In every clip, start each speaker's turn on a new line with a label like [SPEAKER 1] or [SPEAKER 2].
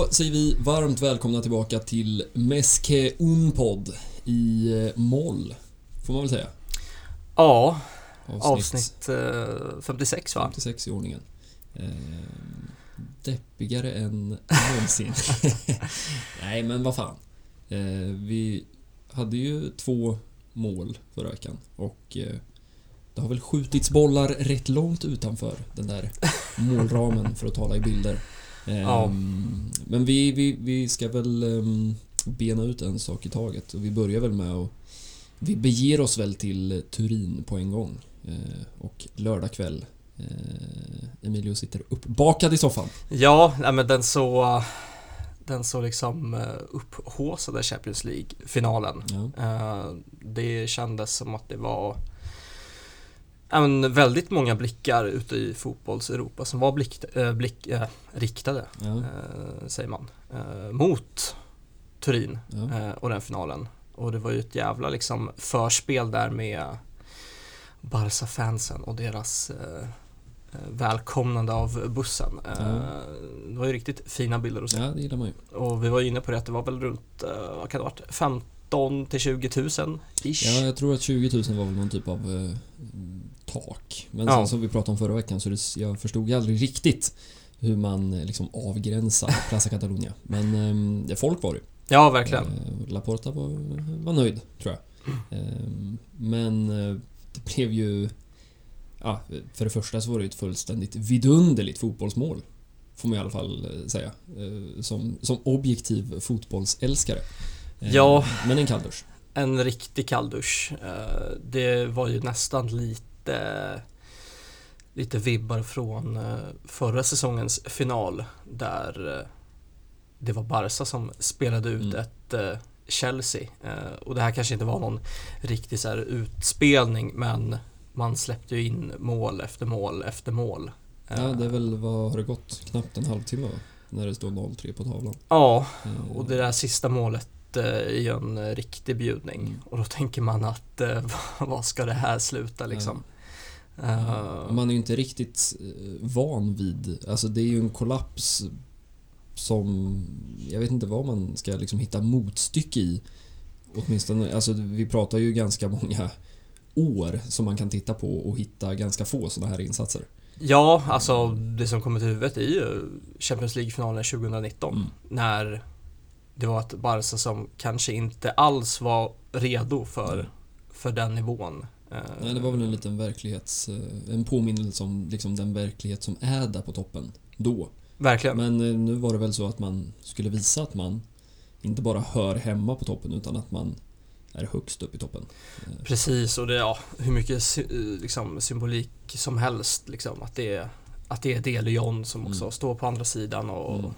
[SPEAKER 1] Då säger vi varmt välkomna tillbaka till Meske Unpod i eh, moll, får man väl säga.
[SPEAKER 2] Ja, avsnitt, avsnitt eh, 56 va?
[SPEAKER 1] 56 i ordningen. Eh, deppigare än någonsin. Nej, men vad fan. Eh, vi hade ju två mål förra veckan och eh, det har väl skjutits bollar rätt långt utanför den där målramen för att tala i bilder. Ja. Ehm, men vi, vi, vi ska väl um, bena ut en sak i taget och vi börjar väl med att vi beger oss väl till Turin på en gång. Uh, och lördag kväll uh, Emilio sitter uppbakad i soffan.
[SPEAKER 2] Ja, men den så den så liksom uh, upphåsade Champions League-finalen. Ja. Det kändes som att det var även väldigt många blickar ute i fotbolls-Europa som var blick, äh, blick äh, riktade, ja. äh, säger man, mot Turin ja. och den finalen. Och det var ju ett jävla liksom förspel där med Barca-fansen och deras välkomnande av bussen. Ja. Det var ju riktigt fina bilder att se.
[SPEAKER 1] Ja, det gillar man ju.
[SPEAKER 2] Och vi var inne på det att det var väl runt, vad kan det ha varit, 15 till 20 000 ish.
[SPEAKER 1] Ja, jag tror att 20 000 var väl någon typ av tak. Men ja. sen som vi pratade om förra veckan så det, jag förstod ju aldrig riktigt hur man eh, liksom avgränsar Plaza Catalunya. Men eh, folk var det
[SPEAKER 2] Ja, verkligen.
[SPEAKER 1] Eh, Laporta var, var nöjd, tror jag. Eh, men eh, det blev ju... Ja, för det första så var det ett fullständigt vidunderligt fotbollsmål. Får man i alla fall eh, säga. Som, som objektiv fotbollsälskare.
[SPEAKER 2] Ja.
[SPEAKER 1] Men en kalldusch.
[SPEAKER 2] En riktig kalldusch. Det var ju nästan lite lite, lite vibbar från eh, förra säsongens final där eh, det var Barca som spelade ut mm. ett eh, Chelsea. Och det här kanske inte var någon riktig så här utspelning men man släppte ju in mål efter mål efter mål.
[SPEAKER 1] Ja, det är väl, vad har det gått? Knappt en halvtimme va? När det står 0-3 på tavlan.
[SPEAKER 2] Ja, och det där sista målet är ju en riktig bjudning. Mm. Och då tänker man att vad ska det här sluta liksom?
[SPEAKER 1] Uh, man är ju inte riktigt eh, van vid, alltså det är ju en kollaps som, jag vet inte vad man ska liksom hitta motstycke i. Åtminstone, alltså vi pratar ju ganska många år som man kan titta på och hitta ganska få sådana här insatser.
[SPEAKER 2] Ja, alltså det som kommer till huvudet är ju Champions League-finalen 2019 mm. när det var ett Barca som kanske inte alls var redo för, för den nivån
[SPEAKER 1] Nej, det var väl en liten verklighets... Eh, en påminnelse om liksom den verklighet som är där på toppen. Då.
[SPEAKER 2] Verkligen.
[SPEAKER 1] Men eh, nu var det väl så att man skulle visa att man inte bara hör hemma på toppen utan att man är högst upp i toppen.
[SPEAKER 2] Eh. Precis, och det ja, hur mycket liksom, symbolik som helst. Liksom, att det är att det är De Leon som också mm. står på andra sidan och mm.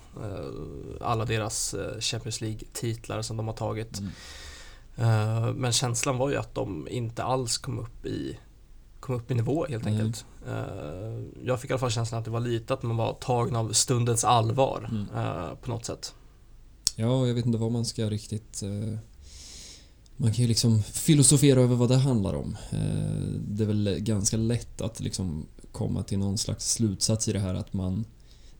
[SPEAKER 2] alla deras Champions League-titlar som de har tagit. Mm. Eh, men känslan var ju att de inte alls kom upp i, kom upp i nivå helt mm. enkelt. Mm. Jag fick i alla fall känslan att det var lite att man var tagen av stundens allvar mm. Eh, på något sätt.
[SPEAKER 1] Ja, jag vet inte vad man ska riktigt... Man kan ju liksom filosofera över vad det handlar om. Det är väl ganska lätt att liksom komma till någon slags slutsats i det här att man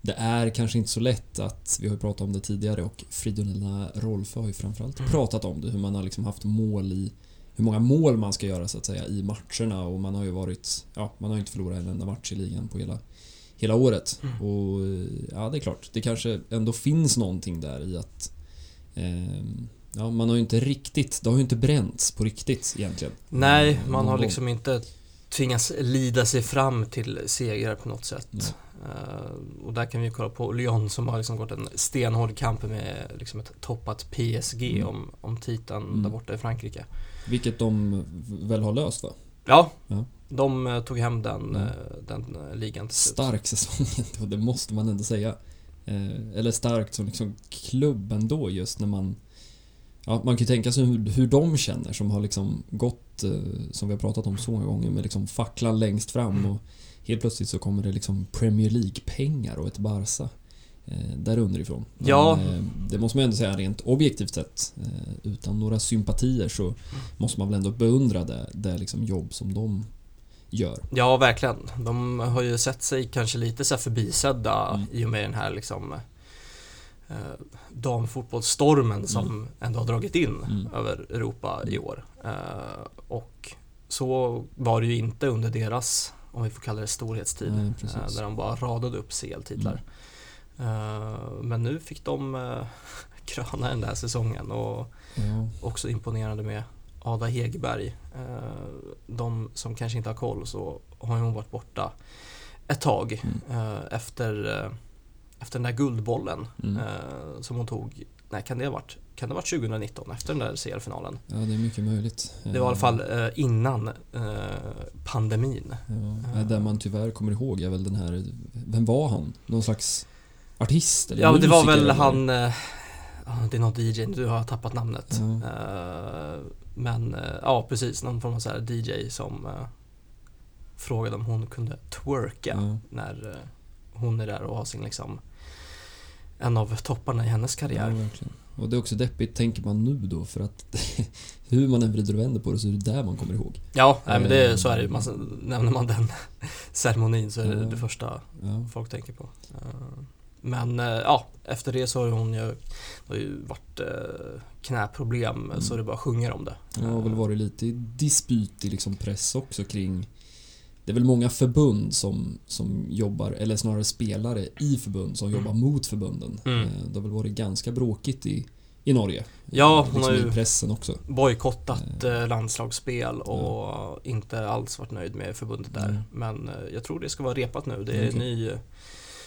[SPEAKER 1] det är kanske inte så lätt att, vi har ju pratat om det tidigare och Fridolina Rolfö har ju framförallt mm. pratat om det, hur man har liksom haft mål i hur många mål man ska göra så att säga i matcherna och man har ju varit, ja, man har ju inte förlorat en enda match i ligan på hela, hela året. Mm. Och ja, det är klart, det kanske ändå finns någonting där i att eh, Ja, man har ju inte riktigt, det har ju inte bränts på riktigt egentligen.
[SPEAKER 2] Nej, man har liksom inte tvingats lida sig fram till segrar på något sätt. Nej. Uh, och där kan vi kolla på Lyon som har liksom gått en stenhård kamp med liksom ett toppat PSG mm. om, om titeln mm. där borta i Frankrike.
[SPEAKER 1] Vilket de väl har löst va?
[SPEAKER 2] Ja, ja. de uh, tog hem den, uh, den ligan till.
[SPEAKER 1] Stark säsong det måste man ändå säga. eller starkt som liksom klubb ändå just när man Ja, man kan ju tänka sig hur, hur de känner som har liksom gått, som vi har pratat om så många gånger, med liksom facklan längst fram och helt plötsligt så kommer det liksom Premier League-pengar och ett Barca eh, där underifrån. Men,
[SPEAKER 2] ja.
[SPEAKER 1] Eh, det måste man ändå säga rent objektivt sett. Eh, utan några sympatier så måste man väl ändå beundra det, det liksom jobb som de gör.
[SPEAKER 2] Ja, verkligen. De har ju sett sig kanske lite så förbisedda mm. i och med den här liksom eh, damfotbollsstormen som
[SPEAKER 1] Mm.
[SPEAKER 2] ändå har dragit in
[SPEAKER 1] Mm.
[SPEAKER 2] över Europa i år. Eh, och så var det ju inte under deras, om vi får kalla det storhetstid,
[SPEAKER 1] Nej,
[SPEAKER 2] eh, där de bara radade upp CL-titlar. Eh, men nu fick de eh, kröna den där säsongen och
[SPEAKER 1] Ja,
[SPEAKER 2] också imponerande med Ada Hegerberg. De som kanske inte har koll så har hon varit borta ett tag
[SPEAKER 1] Mm.
[SPEAKER 2] efter, efter den där guldbollen
[SPEAKER 1] mm.
[SPEAKER 2] som hon tog. Nej, kan det ha varit, kan det ha varit 2019 efter den där CL-finalen?
[SPEAKER 1] ja, det är mycket möjligt.
[SPEAKER 2] Det var i alla fall eh, innan eh, pandemin.
[SPEAKER 1] Ja, där man tyvärr kommer ihåg är väl den här, vem var han? Någon slags artist eller
[SPEAKER 2] Ja, det var väl
[SPEAKER 1] eller?
[SPEAKER 2] han, eh, ja, det är någon DJ, du har tappat namnet.
[SPEAKER 1] Ja.
[SPEAKER 2] Eh, men eh, ja, precis, någon form av så DJ som eh, frågade om hon kunde twerka
[SPEAKER 1] Ja.
[SPEAKER 2] när eh, hon är där och har sin liksom en av topparna i hennes
[SPEAKER 1] Ja,
[SPEAKER 2] karriär.
[SPEAKER 1] verkligen. Och det är också deppigt, tänker man nu då, för att hur man än vrider och vänder på det så är det där man kommer ihåg.
[SPEAKER 2] Ja, nej, men det,
[SPEAKER 1] Eh.
[SPEAKER 2] så är det ju. Man- Nämner man den ceremonin så är det
[SPEAKER 1] Ja.
[SPEAKER 2] det första
[SPEAKER 1] Ja,
[SPEAKER 2] folk tänker på. Eh, Men eh, ja, efter det så har hon ju, har ju varit eh, knäproblem
[SPEAKER 1] Mm.
[SPEAKER 2] så det bara sjunger om det.
[SPEAKER 1] det har väl varit lite dispyt i liksom press också kring det är väl många förbund som, som jobbar, eller snarare spelare i förbund som jobbar mot förbunden.
[SPEAKER 2] Mm.
[SPEAKER 1] Eh, Det har väl varit ganska bråkigt i, i Norge.
[SPEAKER 2] Ja,
[SPEAKER 1] Eh,
[SPEAKER 2] hon har
[SPEAKER 1] liksom
[SPEAKER 2] ju-
[SPEAKER 1] i pressen också.
[SPEAKER 2] bojkottat eh, landslagsspel och inte alls varit nöjd med förbundet där.
[SPEAKER 1] Mm.
[SPEAKER 2] Men eh, jag tror det ska vara repat nu. Det är en ny eh,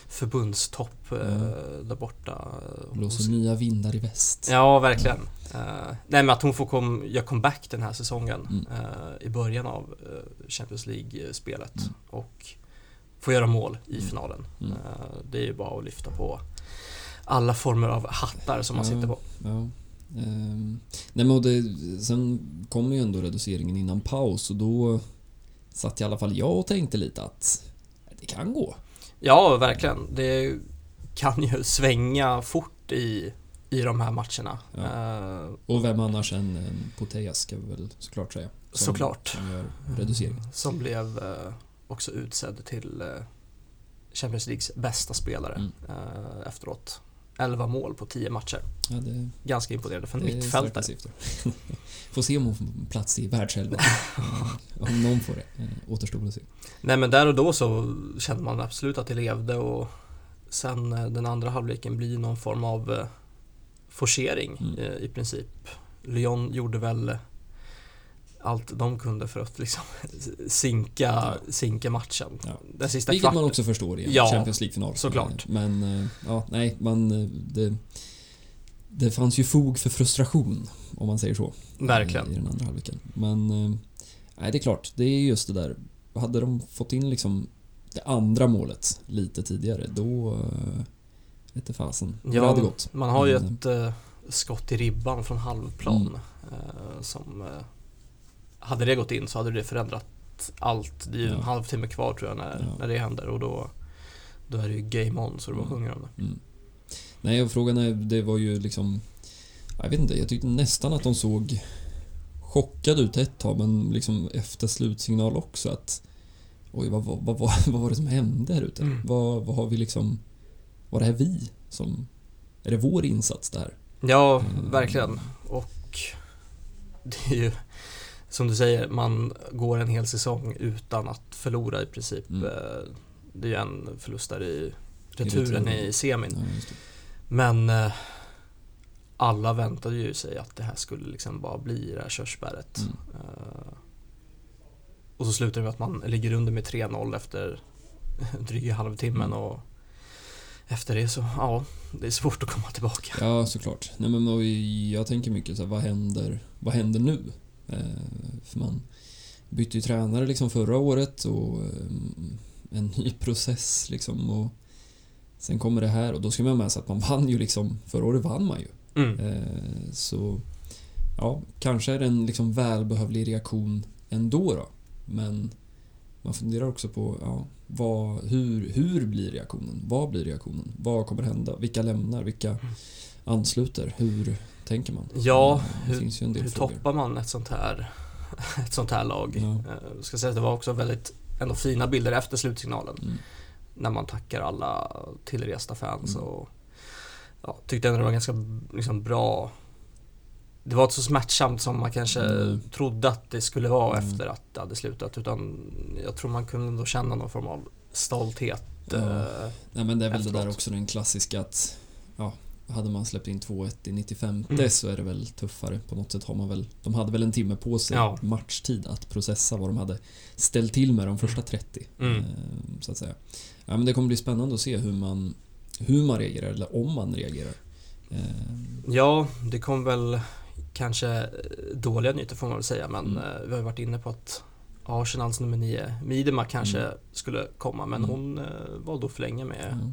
[SPEAKER 2] förbundstopp eh,
[SPEAKER 1] Mm.
[SPEAKER 2] där borta. Hon-
[SPEAKER 1] Blåser nya vindar i väst.
[SPEAKER 2] Ja, verkligen. Eh, nej, men att hon får kom, göra comeback den här säsongen
[SPEAKER 1] Mm.
[SPEAKER 2] eh, i början av eh, Champions League-spelet
[SPEAKER 1] Mm.
[SPEAKER 2] och få göra mål i
[SPEAKER 1] Mm.
[SPEAKER 2] finalen.
[SPEAKER 1] Mm.
[SPEAKER 2] Eh, det är ju bara att lyfta på alla former av hattar som man
[SPEAKER 1] Ja.
[SPEAKER 2] sitter på.
[SPEAKER 1] Ja. Ehm, nej men det, sen kom ju ändå reduceringen innan paus och då satt i alla fall jag och tänkte lite att det kan gå.
[SPEAKER 2] Ja, verkligen. Det kan ju svänga fort i, i de här matcherna.
[SPEAKER 1] Ja.
[SPEAKER 2] Eh,
[SPEAKER 1] Och vem annars än Poteas ska vi väl såklart säga. Som,
[SPEAKER 2] Såklart.
[SPEAKER 1] Som gör reduceringen.
[SPEAKER 2] Som blev eh, också utsedd till eh, Champions Leagues bästa spelare
[SPEAKER 1] Mm.
[SPEAKER 2] efteråt. 11 mål på 10 matcher.
[SPEAKER 1] Ja, det,
[SPEAKER 2] Ganska imponerande för en mittfältare.
[SPEAKER 1] får se om hon får plats i världselvan. Om någon får det. Återstår att se.
[SPEAKER 2] Nej men där och då så kände man absolut att det levde och sen den andra halvleken blir någon form av forcering
[SPEAKER 1] Mm.
[SPEAKER 2] eh, i princip. Lyon gjorde väl allt de kunde för att liksom sinka,
[SPEAKER 1] Ja.
[SPEAKER 2] sinka matchen.
[SPEAKER 1] Ja.
[SPEAKER 2] Den sista
[SPEAKER 1] Vilket
[SPEAKER 2] kvarten.
[SPEAKER 1] man också förstår i en
[SPEAKER 2] Ja,
[SPEAKER 1] Champions League-final.
[SPEAKER 2] såklart.
[SPEAKER 1] Eh, Men, eh, ja, nej, man... eh, Det, det fanns ju fog för frustration, om man säger så.
[SPEAKER 2] Verkligen.
[SPEAKER 1] eh, I den andra halvleken. Men, eh, nej, det är klart. Det är just det där. Hade de fått in liksom det andra målet lite tidigare, då... Vete fasen. hur det
[SPEAKER 2] Ja,
[SPEAKER 1] hade gått.
[SPEAKER 2] man har ju ett eh, skott i ribban från halvplan
[SPEAKER 1] Mm.
[SPEAKER 2] eh, som eh, hade det gått in så hade det förändrat allt. Det är ju en
[SPEAKER 1] Ja.
[SPEAKER 2] halvtimme kvar tror jag när,
[SPEAKER 1] Ja.
[SPEAKER 2] när det händer och då, då är det ju game on så det bara
[SPEAKER 1] Mm.
[SPEAKER 2] sjunger om det.
[SPEAKER 1] Mm. Nej, och frågan är, det var ju liksom... Jag vet inte, jag tyckte nästan att de såg chockade ut ett tag, men liksom efter slutsignal också att... Oj, vad, vad, vad, vad, vad var det som hände här ute?
[SPEAKER 2] Mm.
[SPEAKER 1] Vad, vad har vi liksom... Var det här vi som... Är det vår insats där?
[SPEAKER 2] Ja,
[SPEAKER 1] Mm.
[SPEAKER 2] verkligen. Och det är ju som du säger, man går en hel säsong utan att förlora i princip.
[SPEAKER 1] Mm.
[SPEAKER 2] Eh, Det är ju en förlust där i returen
[SPEAKER 1] returen.
[SPEAKER 2] i semin.
[SPEAKER 1] Ja, det.
[SPEAKER 2] Men eh, alla väntade ju sig att det här skulle liksom bara bli det här körsbäret.
[SPEAKER 1] Mm.
[SPEAKER 2] Eh, och så slutar det med att man ligger under med 3-0 efter dryga halvtimmen
[SPEAKER 1] Mm.
[SPEAKER 2] och efter det så, ja, det är svårt att komma tillbaka.
[SPEAKER 1] Ja, såklart. Nej, men jag tänker mycket så här, vad händer, vad händer nu? Eh, för man bytte ju tränare liksom förra året och eh, en ny process liksom och sen kommer det här och då ska man ha med sig att man vann ju liksom, förra året vann man ju.
[SPEAKER 2] Mm.
[SPEAKER 1] Eh, så ja, kanske är det en liksom välbehövlig reaktion ändå då. Men man funderar också på ja, vad, hur, hur blir reaktionen? Vad blir reaktionen? Vad kommer hända? Vilka lämnar? Vilka ansluter? Hur tänker man?
[SPEAKER 2] Ja,
[SPEAKER 1] Eh, det
[SPEAKER 2] hur- Hur toppar man ett sånt här, ett sånt här lag?
[SPEAKER 1] Ja.
[SPEAKER 2] Eh, Jag ska säga att det var också väldigt ändå fina bilder efter slutsignalen.
[SPEAKER 1] Mm.
[SPEAKER 2] När man tackar alla tillresta fans
[SPEAKER 1] Mm.
[SPEAKER 2] och ja, tyckte ändå det var ganska liksom, bra det var inte så smärtsamt som man kanske
[SPEAKER 1] Mm.
[SPEAKER 2] trodde att det skulle vara
[SPEAKER 1] Mm.
[SPEAKER 2] efter att det hade slutat utan jag tror man kunde ändå känna någon form av stolthet.
[SPEAKER 1] Ja.
[SPEAKER 2] eh,
[SPEAKER 1] Nej men det är väl det där
[SPEAKER 2] efteråt.
[SPEAKER 1] också den klassiska att ja, hade man släppt in 2-1 i 95
[SPEAKER 2] Mm.
[SPEAKER 1] så är det väl tuffare. På något sätt har man väl, de hade väl en timme på sig
[SPEAKER 2] Ja.
[SPEAKER 1] matchtid att processa vad de hade ställt till med de första 30.
[SPEAKER 2] Mm.
[SPEAKER 1] eh, Så att säga. Ja men det kommer bli spännande att se hur man, hur man reagerar eller om man reagerar. Eh,
[SPEAKER 2] Ja, det kom väl kanske eh, dåliga nyheter får man väl säga men
[SPEAKER 1] Mm.
[SPEAKER 2] eh, vi har ju varit inne på att Arsenals nummer 9, Midema kanske
[SPEAKER 1] Mm.
[SPEAKER 2] skulle komma men
[SPEAKER 1] Mm.
[SPEAKER 2] hon eh, valde att förlänga med,
[SPEAKER 1] ja.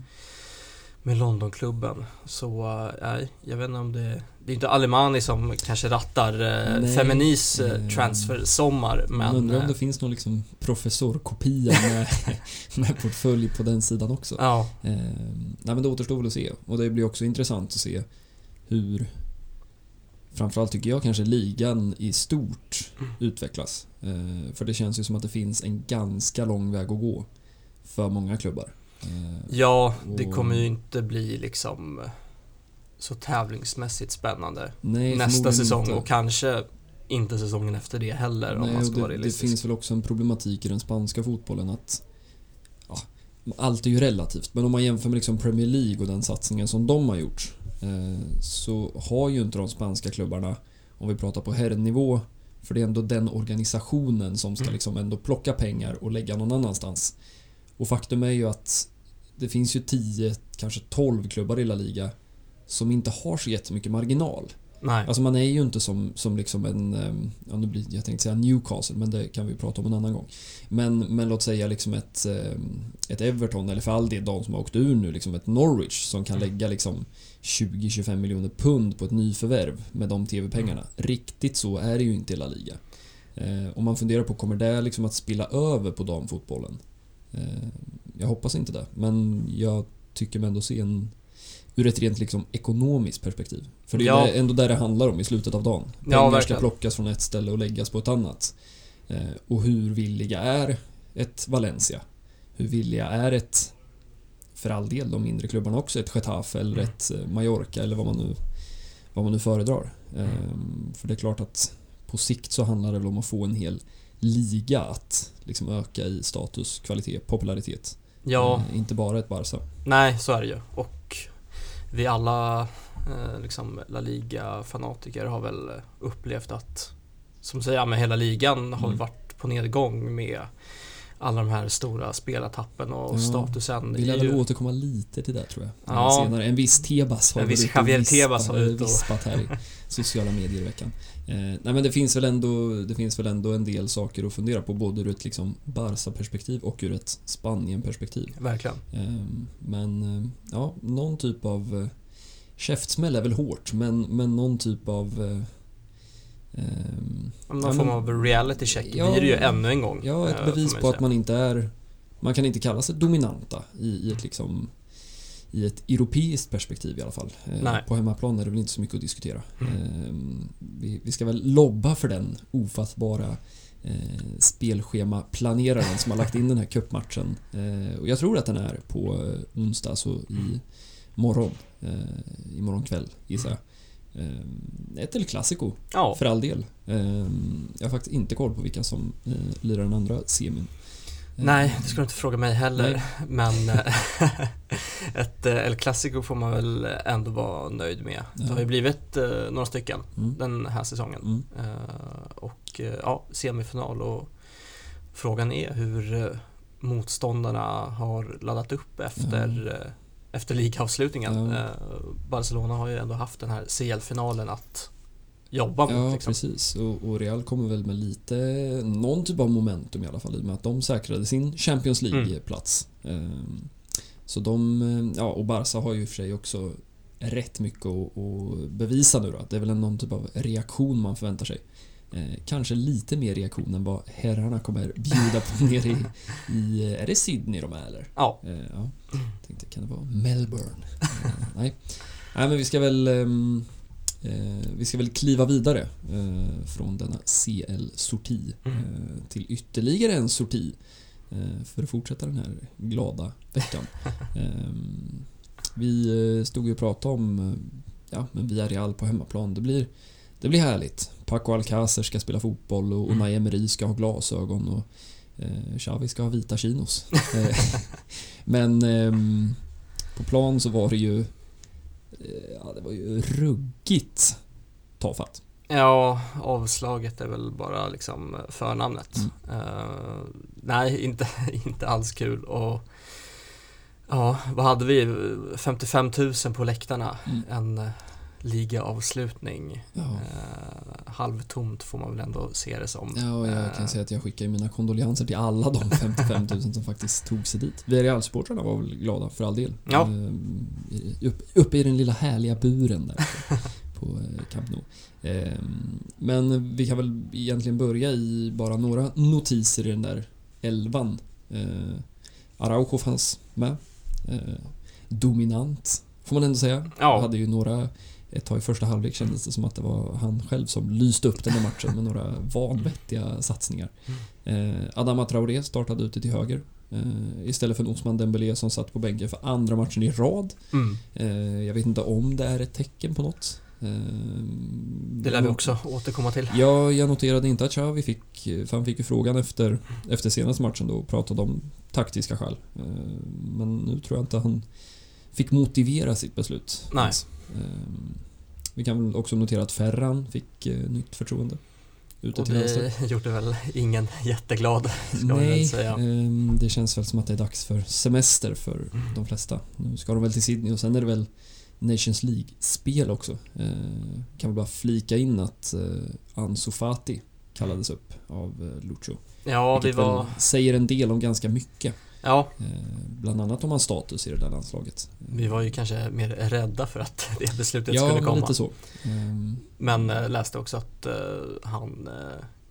[SPEAKER 2] med Londonklubben. Så nej, jag vet inte om det Det är inte Alemani som kanske rattar
[SPEAKER 1] Nej.
[SPEAKER 2] Feminis Eh, transfersommar
[SPEAKER 1] Man
[SPEAKER 2] men
[SPEAKER 1] undrar om det finns någon liksom professorkopia med, med portfölj på den sidan också.
[SPEAKER 2] Ja,
[SPEAKER 1] Eh, nej men det återstår väl att se. Och det blir också intressant att se hur framförallt tycker jag kanske ligan i stort utvecklas. Eh, för det känns ju som att det finns en ganska lång väg att gå för många klubbar. Eh,
[SPEAKER 2] ja det kommer ju inte bli liksom eh, så tävlingsmässigt spännande
[SPEAKER 1] nej,
[SPEAKER 2] nästa säsong
[SPEAKER 1] inte.
[SPEAKER 2] och kanske inte säsongen efter det heller om
[SPEAKER 1] Nej,
[SPEAKER 2] man
[SPEAKER 1] och
[SPEAKER 2] ska vara
[SPEAKER 1] det, det
[SPEAKER 2] realistisk.
[SPEAKER 1] finns väl också en problematik i den spanska fotbollen att ja, allt är ju relativt, men om man jämför med liksom Premier League och den satsningen som de har gjort så har ju inte de spanska klubbarna, om vi pratar på herrnivå, för det är ändå den organisationen som ska
[SPEAKER 2] Mm.
[SPEAKER 1] liksom ändå plocka pengar och lägga någon annanstans. Och faktum är ju att det finns ju 10, kanske 12 klubbar i La Liga som inte har så jättemycket marginal.
[SPEAKER 2] Nej.
[SPEAKER 1] Alltså man är ju inte som, som liksom en, ehm, ja nu blir, jag tänkte säga Newcastle, men det kan vi prata om en annan gång. Men, men låt säga liksom ett, ehm, ett Everton, eller för all del de som har åkt ur nu, liksom ett Norwich som kan
[SPEAKER 2] Mm.
[SPEAKER 1] lägga liksom 20-25 miljoner pund på ett nyförvärv med de TV-pengarna.
[SPEAKER 2] Mm.
[SPEAKER 1] Riktigt så är det ju inte i La Liga. Eh, om man funderar på, kommer det liksom att spilla över på damfotbollen? Eh, jag hoppas inte det, men jag tycker mig ändå se en ur ett rent liksom ekonomiskt perspektiv. För det är
[SPEAKER 2] Ja.
[SPEAKER 1] ändå där det handlar om i slutet av dagen.
[SPEAKER 2] Ja,
[SPEAKER 1] Pengar ska
[SPEAKER 2] verkligen.
[SPEAKER 1] plockas från ett ställe och läggas på ett annat. Eh, och hur villiga är ett Valencia? Hur villiga är ett, för all del de mindre klubbarna också, ett Getafe eller
[SPEAKER 2] Mm.
[SPEAKER 1] ett eh, Mallorca eller vad man nu, vad man nu föredrar. Eh, för det är klart att på sikt så handlar det väl om att få en hel liga att liksom öka i status, kvalitet, popularitet.
[SPEAKER 2] Ja,
[SPEAKER 1] Eh, inte bara ett Barca.
[SPEAKER 2] nej så är det ju. Och vi alla eh, liksom La Liga-fanatiker har väl upplevt att som säger, ja, men hela ligan har
[SPEAKER 1] Mm.
[SPEAKER 2] varit på nedgång med alla de här stora spelartappen och
[SPEAKER 1] Ja,
[SPEAKER 2] statusen.
[SPEAKER 1] Vi lär
[SPEAKER 2] är
[SPEAKER 1] väl
[SPEAKER 2] ju-
[SPEAKER 1] återkomma lite till det tror jag.
[SPEAKER 2] Ja.
[SPEAKER 1] Senare. En viss Tebas har
[SPEAKER 2] En viss Javier Tebas har ute och-
[SPEAKER 1] vispat här i sociala medier i veckan. Eh, nej men det finns väl ändå Det finns väl ändå en del saker att fundera på både ur ett liksom Barca-perspektiv och ur ett Spanien-perspektiv.
[SPEAKER 2] Verkligen.
[SPEAKER 1] Eh, men eh, ja, någon typ av eh, Käftsmäll är väl hårt men, men någon typ av eh,
[SPEAKER 2] Någon
[SPEAKER 1] Ja,
[SPEAKER 2] form av reality check
[SPEAKER 1] Ja,
[SPEAKER 2] blir det ju ännu en gång.
[SPEAKER 1] Ja,
[SPEAKER 2] eh,
[SPEAKER 1] ett
[SPEAKER 2] får
[SPEAKER 1] bevis på att man inte är... Man kan inte kalla sig dominanta i, i ett liksom... I ett europeiskt perspektiv i alla fall. Eh,
[SPEAKER 2] Nej.
[SPEAKER 1] På hemmaplan är det väl inte så mycket att diskutera.
[SPEAKER 2] Mm.
[SPEAKER 1] Eh, vi, vi ska väl lobba för den ofattbara eh, spelschemaplaneraren som har lagt in den här cupmatchen. Eh, och jag tror att den är på eh, onsdag, alltså i morgon. Eh, imorgon kväll, gissar jag. Eh, ett El Clasico,
[SPEAKER 2] Ja,
[SPEAKER 1] för all del. Eh, jag har faktiskt inte koll på vilka som eh, lirar den andra semin. Eh,
[SPEAKER 2] nej, det ska du inte fråga mig heller.
[SPEAKER 1] Nej.
[SPEAKER 2] Men eh, ett eh, El Clasico får man väl ändå vara nöjd med. Det har ju blivit några stycken
[SPEAKER 1] Mm.
[SPEAKER 2] den här säsongen.
[SPEAKER 1] Mm.
[SPEAKER 2] Och ja, semifinal och frågan är hur motståndarna har laddat upp efter, eh, efter ligaavslutningen.
[SPEAKER 1] Ja.
[SPEAKER 2] Eh, Barcelona har ju ändå haft den här CL-finalen att jobba mot.
[SPEAKER 1] Ja,
[SPEAKER 2] liksom.
[SPEAKER 1] precis. Och, och Real kommer väl med lite, någon typ av momentum i alla fall i och med att de säkrade sin Champions
[SPEAKER 2] Mm.
[SPEAKER 1] League-plats. Ehm, Så de, eh, ja och Barca har ju i och för sig också rätt mycket att, bevisa nu då. Det är väl någon typ av reaktion man förväntar sig. Eh, kanske lite mer reaktion än vad herrarna kommer bjuda på nere i, i, är det Sydney de är eller?
[SPEAKER 2] Ja,
[SPEAKER 1] Eh, ja. Tänkte, kan det vara Melbourne? Eh, nej. nej, men vi ska väl ehm, eh, Vi ska väl kliva vidare eh, från denna CL-sorti
[SPEAKER 2] Mm.
[SPEAKER 1] eh, till ytterligare en sorti för att fortsätta den här glada veckan. Ehm, Vi stod ju och pratade om ja, men Villarreal på hemmaplan. Det blir, det blir härligt. Paco Alcacer ska spela fotboll och
[SPEAKER 2] Mm.
[SPEAKER 1] Unai Emery ska ha glasögon och eh, Xavi ska ha vita chinos. Eh, men ehm, på plan så var det ju eh, ja, det var ju ruggigt tafatt.
[SPEAKER 2] Ja, avslaget är väl bara liksom förnamnet.
[SPEAKER 1] Mm.
[SPEAKER 2] Eh, nej, inte, inte alls kul och ja, vad hade vi? 55 000 på läktarna.
[SPEAKER 1] Mm.
[SPEAKER 2] En eh, ligaavslutning.
[SPEAKER 1] Ja.
[SPEAKER 2] Eh, halvtomt får man väl ändå se det som.
[SPEAKER 1] Ja, och jag kan
[SPEAKER 2] Eh,
[SPEAKER 1] säga att jag skickar mina kondolenser till alla de 55 000 som faktiskt tog sig dit. Villarreal-supportrarna var väl glada för all del.
[SPEAKER 2] Ja.
[SPEAKER 1] Ehm, i- upp, uppe i den lilla härliga buren där på, eh, Camp Nou. Ehm, Men vi kan väl egentligen börja i bara några notiser i den där elvan. Eh, Araujo fanns med. Eh, Dominant, får man ändå säga.
[SPEAKER 2] Ja.
[SPEAKER 1] Hade ju några ett tag i första halvlek kändes det som att det var han själv som lyste upp den här matchen med några vanvettiga satsningar. Eh, Adama Traoré startade ute till höger. Eh, istället för Osman Dembélé som satt på bänken för andra matchen i rad.
[SPEAKER 2] Mm.
[SPEAKER 1] Eh, jag vet inte om det är ett tecken på något. Eh,
[SPEAKER 2] Det lär vi också återkomma till.
[SPEAKER 1] Ja, jag noterade inte att Xavi fick, för han fick ju frågan efter, efter senaste matchen då och pratade om taktiska skäl. Eh, Men nu tror jag inte han fick motivera sitt beslut.
[SPEAKER 2] Nej.
[SPEAKER 1] ens. Eh, Vi kan väl också notera att Ferran fick eh, nytt förtroende. Ute
[SPEAKER 2] Och
[SPEAKER 1] till vänster.
[SPEAKER 2] det gjorde väl ingen jätteglad, ska vi
[SPEAKER 1] Nej,
[SPEAKER 2] säga.
[SPEAKER 1] ehm, det känns väl som att det är dags för semester för
[SPEAKER 2] Mm.
[SPEAKER 1] de flesta. Nu ska de väl till Sydney och sen är det väl Nations League-spel också. Eh, kan väl bara flika in att eh, Ansu Fati kallades upp av eh, Lucho.
[SPEAKER 2] Ja, vi var...
[SPEAKER 1] säger en del om ganska mycket.
[SPEAKER 2] Ja,
[SPEAKER 1] Eh, bland annat om hans status i det där landslaget.
[SPEAKER 2] vi var ju kanske mer rädda för att det beslutet
[SPEAKER 1] ja,
[SPEAKER 2] skulle komma.
[SPEAKER 1] lite så. Ehm,
[SPEAKER 2] Men eh, läste också att eh, han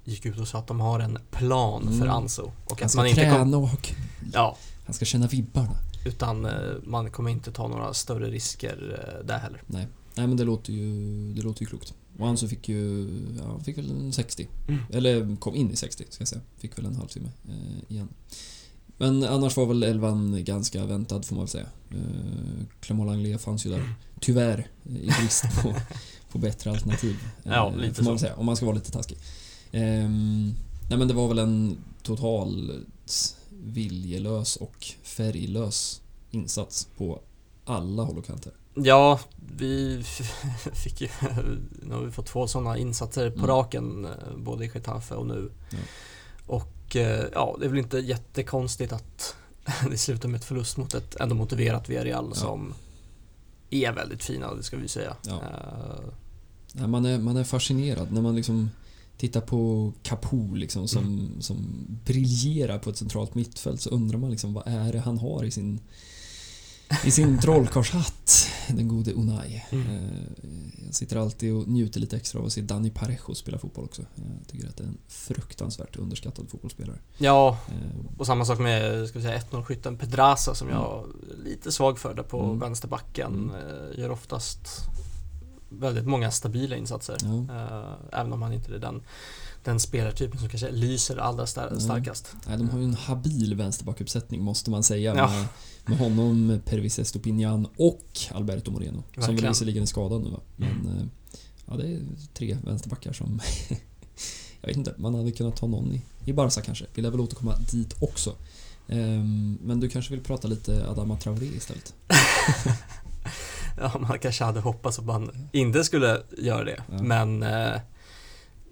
[SPEAKER 2] gick ut och sa att de har en plan
[SPEAKER 1] Mm.
[SPEAKER 2] för Anso. Och
[SPEAKER 1] han
[SPEAKER 2] att
[SPEAKER 1] ska
[SPEAKER 2] man inte
[SPEAKER 1] träna
[SPEAKER 2] kom,
[SPEAKER 1] och.
[SPEAKER 2] Ja,
[SPEAKER 1] Han ska känna vibbarna.
[SPEAKER 2] utan man kommer inte ta några större risker där heller.
[SPEAKER 1] Nej. Nej men det låter ju, det låter ju klokt. Och Ansu fick ju, ja, han fick väl en 60.
[SPEAKER 2] Mm.
[SPEAKER 1] Eller kom in i 60 ska jag säga. Fick väl en halvtimme eh, igen. Men annars var väl elvan ganska väntad får man väl säga. Eh, Clement Langlais fanns ju där. Tyvärr, eh, i brist på, på bättre alternativ. Eh,
[SPEAKER 2] Ja, lite
[SPEAKER 1] får man väl säga, om man ska vara lite taskig. Ehm, nej men det var väl en totalt viljelös och färglös insats på alla håll och kanter.
[SPEAKER 2] Ja, vi fick ju... Nu har vi fått två sådana insatser på
[SPEAKER 1] Mm.
[SPEAKER 2] raken, eh, både i Getafe och nu.
[SPEAKER 1] Ja.
[SPEAKER 2] Och eh, ja, det är väl inte jättekonstigt att det slutar med ett förlust mot ett ändå motiverat Villarreal
[SPEAKER 1] Ja.
[SPEAKER 2] som är väldigt fina, det ska vi säga.
[SPEAKER 1] Ja. Nej, man, är, man är fascinerad när man liksom tittar på Capo liksom som,
[SPEAKER 2] Mm.
[SPEAKER 1] som briljerar på ett centralt mittfält så undrar man liksom vad är det han har i sin i sin trollkarlshatt, den gode Unai.
[SPEAKER 2] Mm.
[SPEAKER 1] Eh, Jag sitter alltid och njuter lite extra av att se Dani Parejo spela fotboll också. Jag tycker att det är en fruktansvärt underskattad fotbollsspelare.
[SPEAKER 2] Ja,
[SPEAKER 1] Eh,
[SPEAKER 2] och samma sak med ska vi säga 1-0-skytten Pedraza som jag är lite svag för där på
[SPEAKER 1] Mm.
[SPEAKER 2] vänsterbacken.
[SPEAKER 1] Mm.
[SPEAKER 2] Eh, Gör oftast väldigt många stabila insatser. Eh, Även om han inte är den, den spelartypen som kanske lyser allra star-
[SPEAKER 1] Mm.
[SPEAKER 2] starkast.
[SPEAKER 1] Nej, de har ju en habil vänsterbackuppsättning måste man säga.
[SPEAKER 2] Ja.
[SPEAKER 1] Med, honom, Pervis Estopinian och Alberto Moreno. Som väl
[SPEAKER 2] Verkligen.
[SPEAKER 1] visserligen är skadad nu va. Men
[SPEAKER 2] Mm.
[SPEAKER 1] ja, det är tre vänsterbackar som... jag vet inte, man hade kunnat ta någon i, i Barca kanske. Vi lär väl återkomma dit också. Ehm, men du kanske vill prata lite Adama Traoré istället?
[SPEAKER 2] Ja, man kanske hade hoppats att man inte skulle göra det.
[SPEAKER 1] Ja.
[SPEAKER 2] Men eh,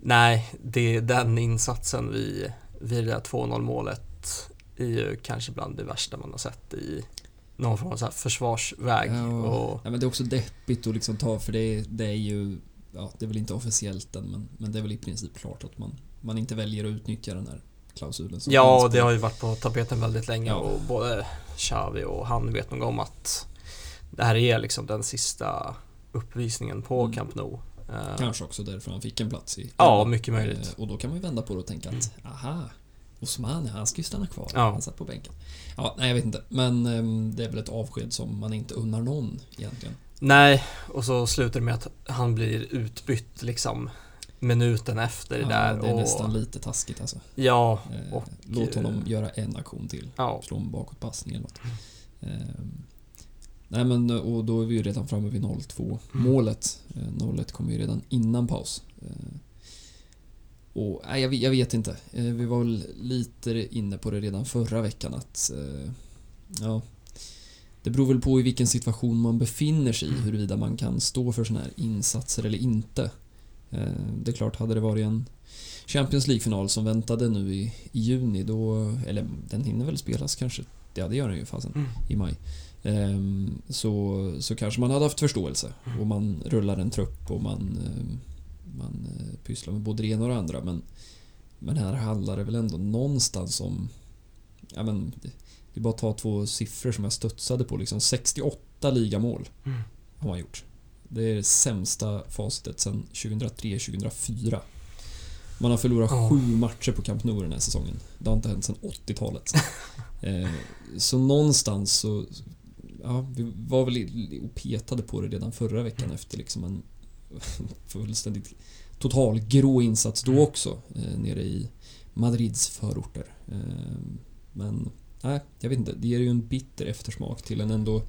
[SPEAKER 2] nej, det är den insatsen vid, vid det där 2-0 målet är ju kanske bland det värsta man har sett i någon form av så försvarsväg.
[SPEAKER 1] Ja.
[SPEAKER 2] Och,
[SPEAKER 1] Ja, men det är också deppigt att liksom ta, för det, det är ju... Ja, det är väl inte officiellt än, men, men det är väl i princip klart att man, man inte väljer att utnyttja den här klausulen.
[SPEAKER 2] ja, det har ju varit på tapeten väldigt länge
[SPEAKER 1] Ja.
[SPEAKER 2] och både Xavi och han vet nog om att det här är liksom den sista uppvisningen på
[SPEAKER 1] Mm.
[SPEAKER 2] Camp Nou. Eh,
[SPEAKER 1] Kanske också därför han fick en plats i...
[SPEAKER 2] Ja, mycket möjligt.
[SPEAKER 1] Eh, Och då kan man ju vända på det och tänka att, aha, Osman, han ska ju stanna kvar.
[SPEAKER 2] Ja.
[SPEAKER 1] Han satt på bänken. Ja, nej jag vet inte. Men ehm, det är väl ett avsked som man inte unnar någon egentligen.
[SPEAKER 2] Nej, och så slutar det med att han blir utbytt liksom minuten efter
[SPEAKER 1] Ja,
[SPEAKER 2] där.
[SPEAKER 1] det är
[SPEAKER 2] och,
[SPEAKER 1] nästan lite taskigt alltså.
[SPEAKER 2] Ja,
[SPEAKER 1] Eh,
[SPEAKER 2] och,
[SPEAKER 1] Låt honom
[SPEAKER 2] eh,
[SPEAKER 1] göra en aktion till.
[SPEAKER 2] ja.
[SPEAKER 1] Slå en bakåtpassning eller något. Ehm, nej men och då är vi ju redan framme vid 0-2 målet. Eh, 0-1 kommer ju redan innan paus. Eh, och nej, jag, vet- jag vet inte. Eh, vi var väl lite inne på det redan förra veckan att eh, ja, det beror väl på i vilken situation man befinner sig i huruvida man kan stå för sådana här insatser eller inte. Eh, det är klart, hade det varit en Champions League-final som väntade nu i, i juni då, eller den hinner väl spelas kanske, ja det gör den ju fasen,
[SPEAKER 2] Mm.
[SPEAKER 1] i maj. Ehm, så, så kanske man hade haft förståelse och man rullar en trupp och man, ehm, man eh, pysslar med både det ena och det andra men, men här handlar det väl ändå någonstans om, ja men det, är bara att ta två siffror som jag studsade på liksom, 68 ligamål
[SPEAKER 2] Mm.
[SPEAKER 1] har man gjort. Det är det sämsta facitet sedan 2003-2004. Man har förlorat
[SPEAKER 2] Ja.
[SPEAKER 1] sju matcher på Camp Nou den här säsongen. Det har inte hänt sedan 80-talet. eh, så någonstans så... Ja, vi var väl och petade på det redan förra veckan efter liksom en fullständigt total grå insats då också. Eh, nere i Madrids förorter. Eh, men nej, jag vet inte. Det ger ju en bitter eftersmak till en ändå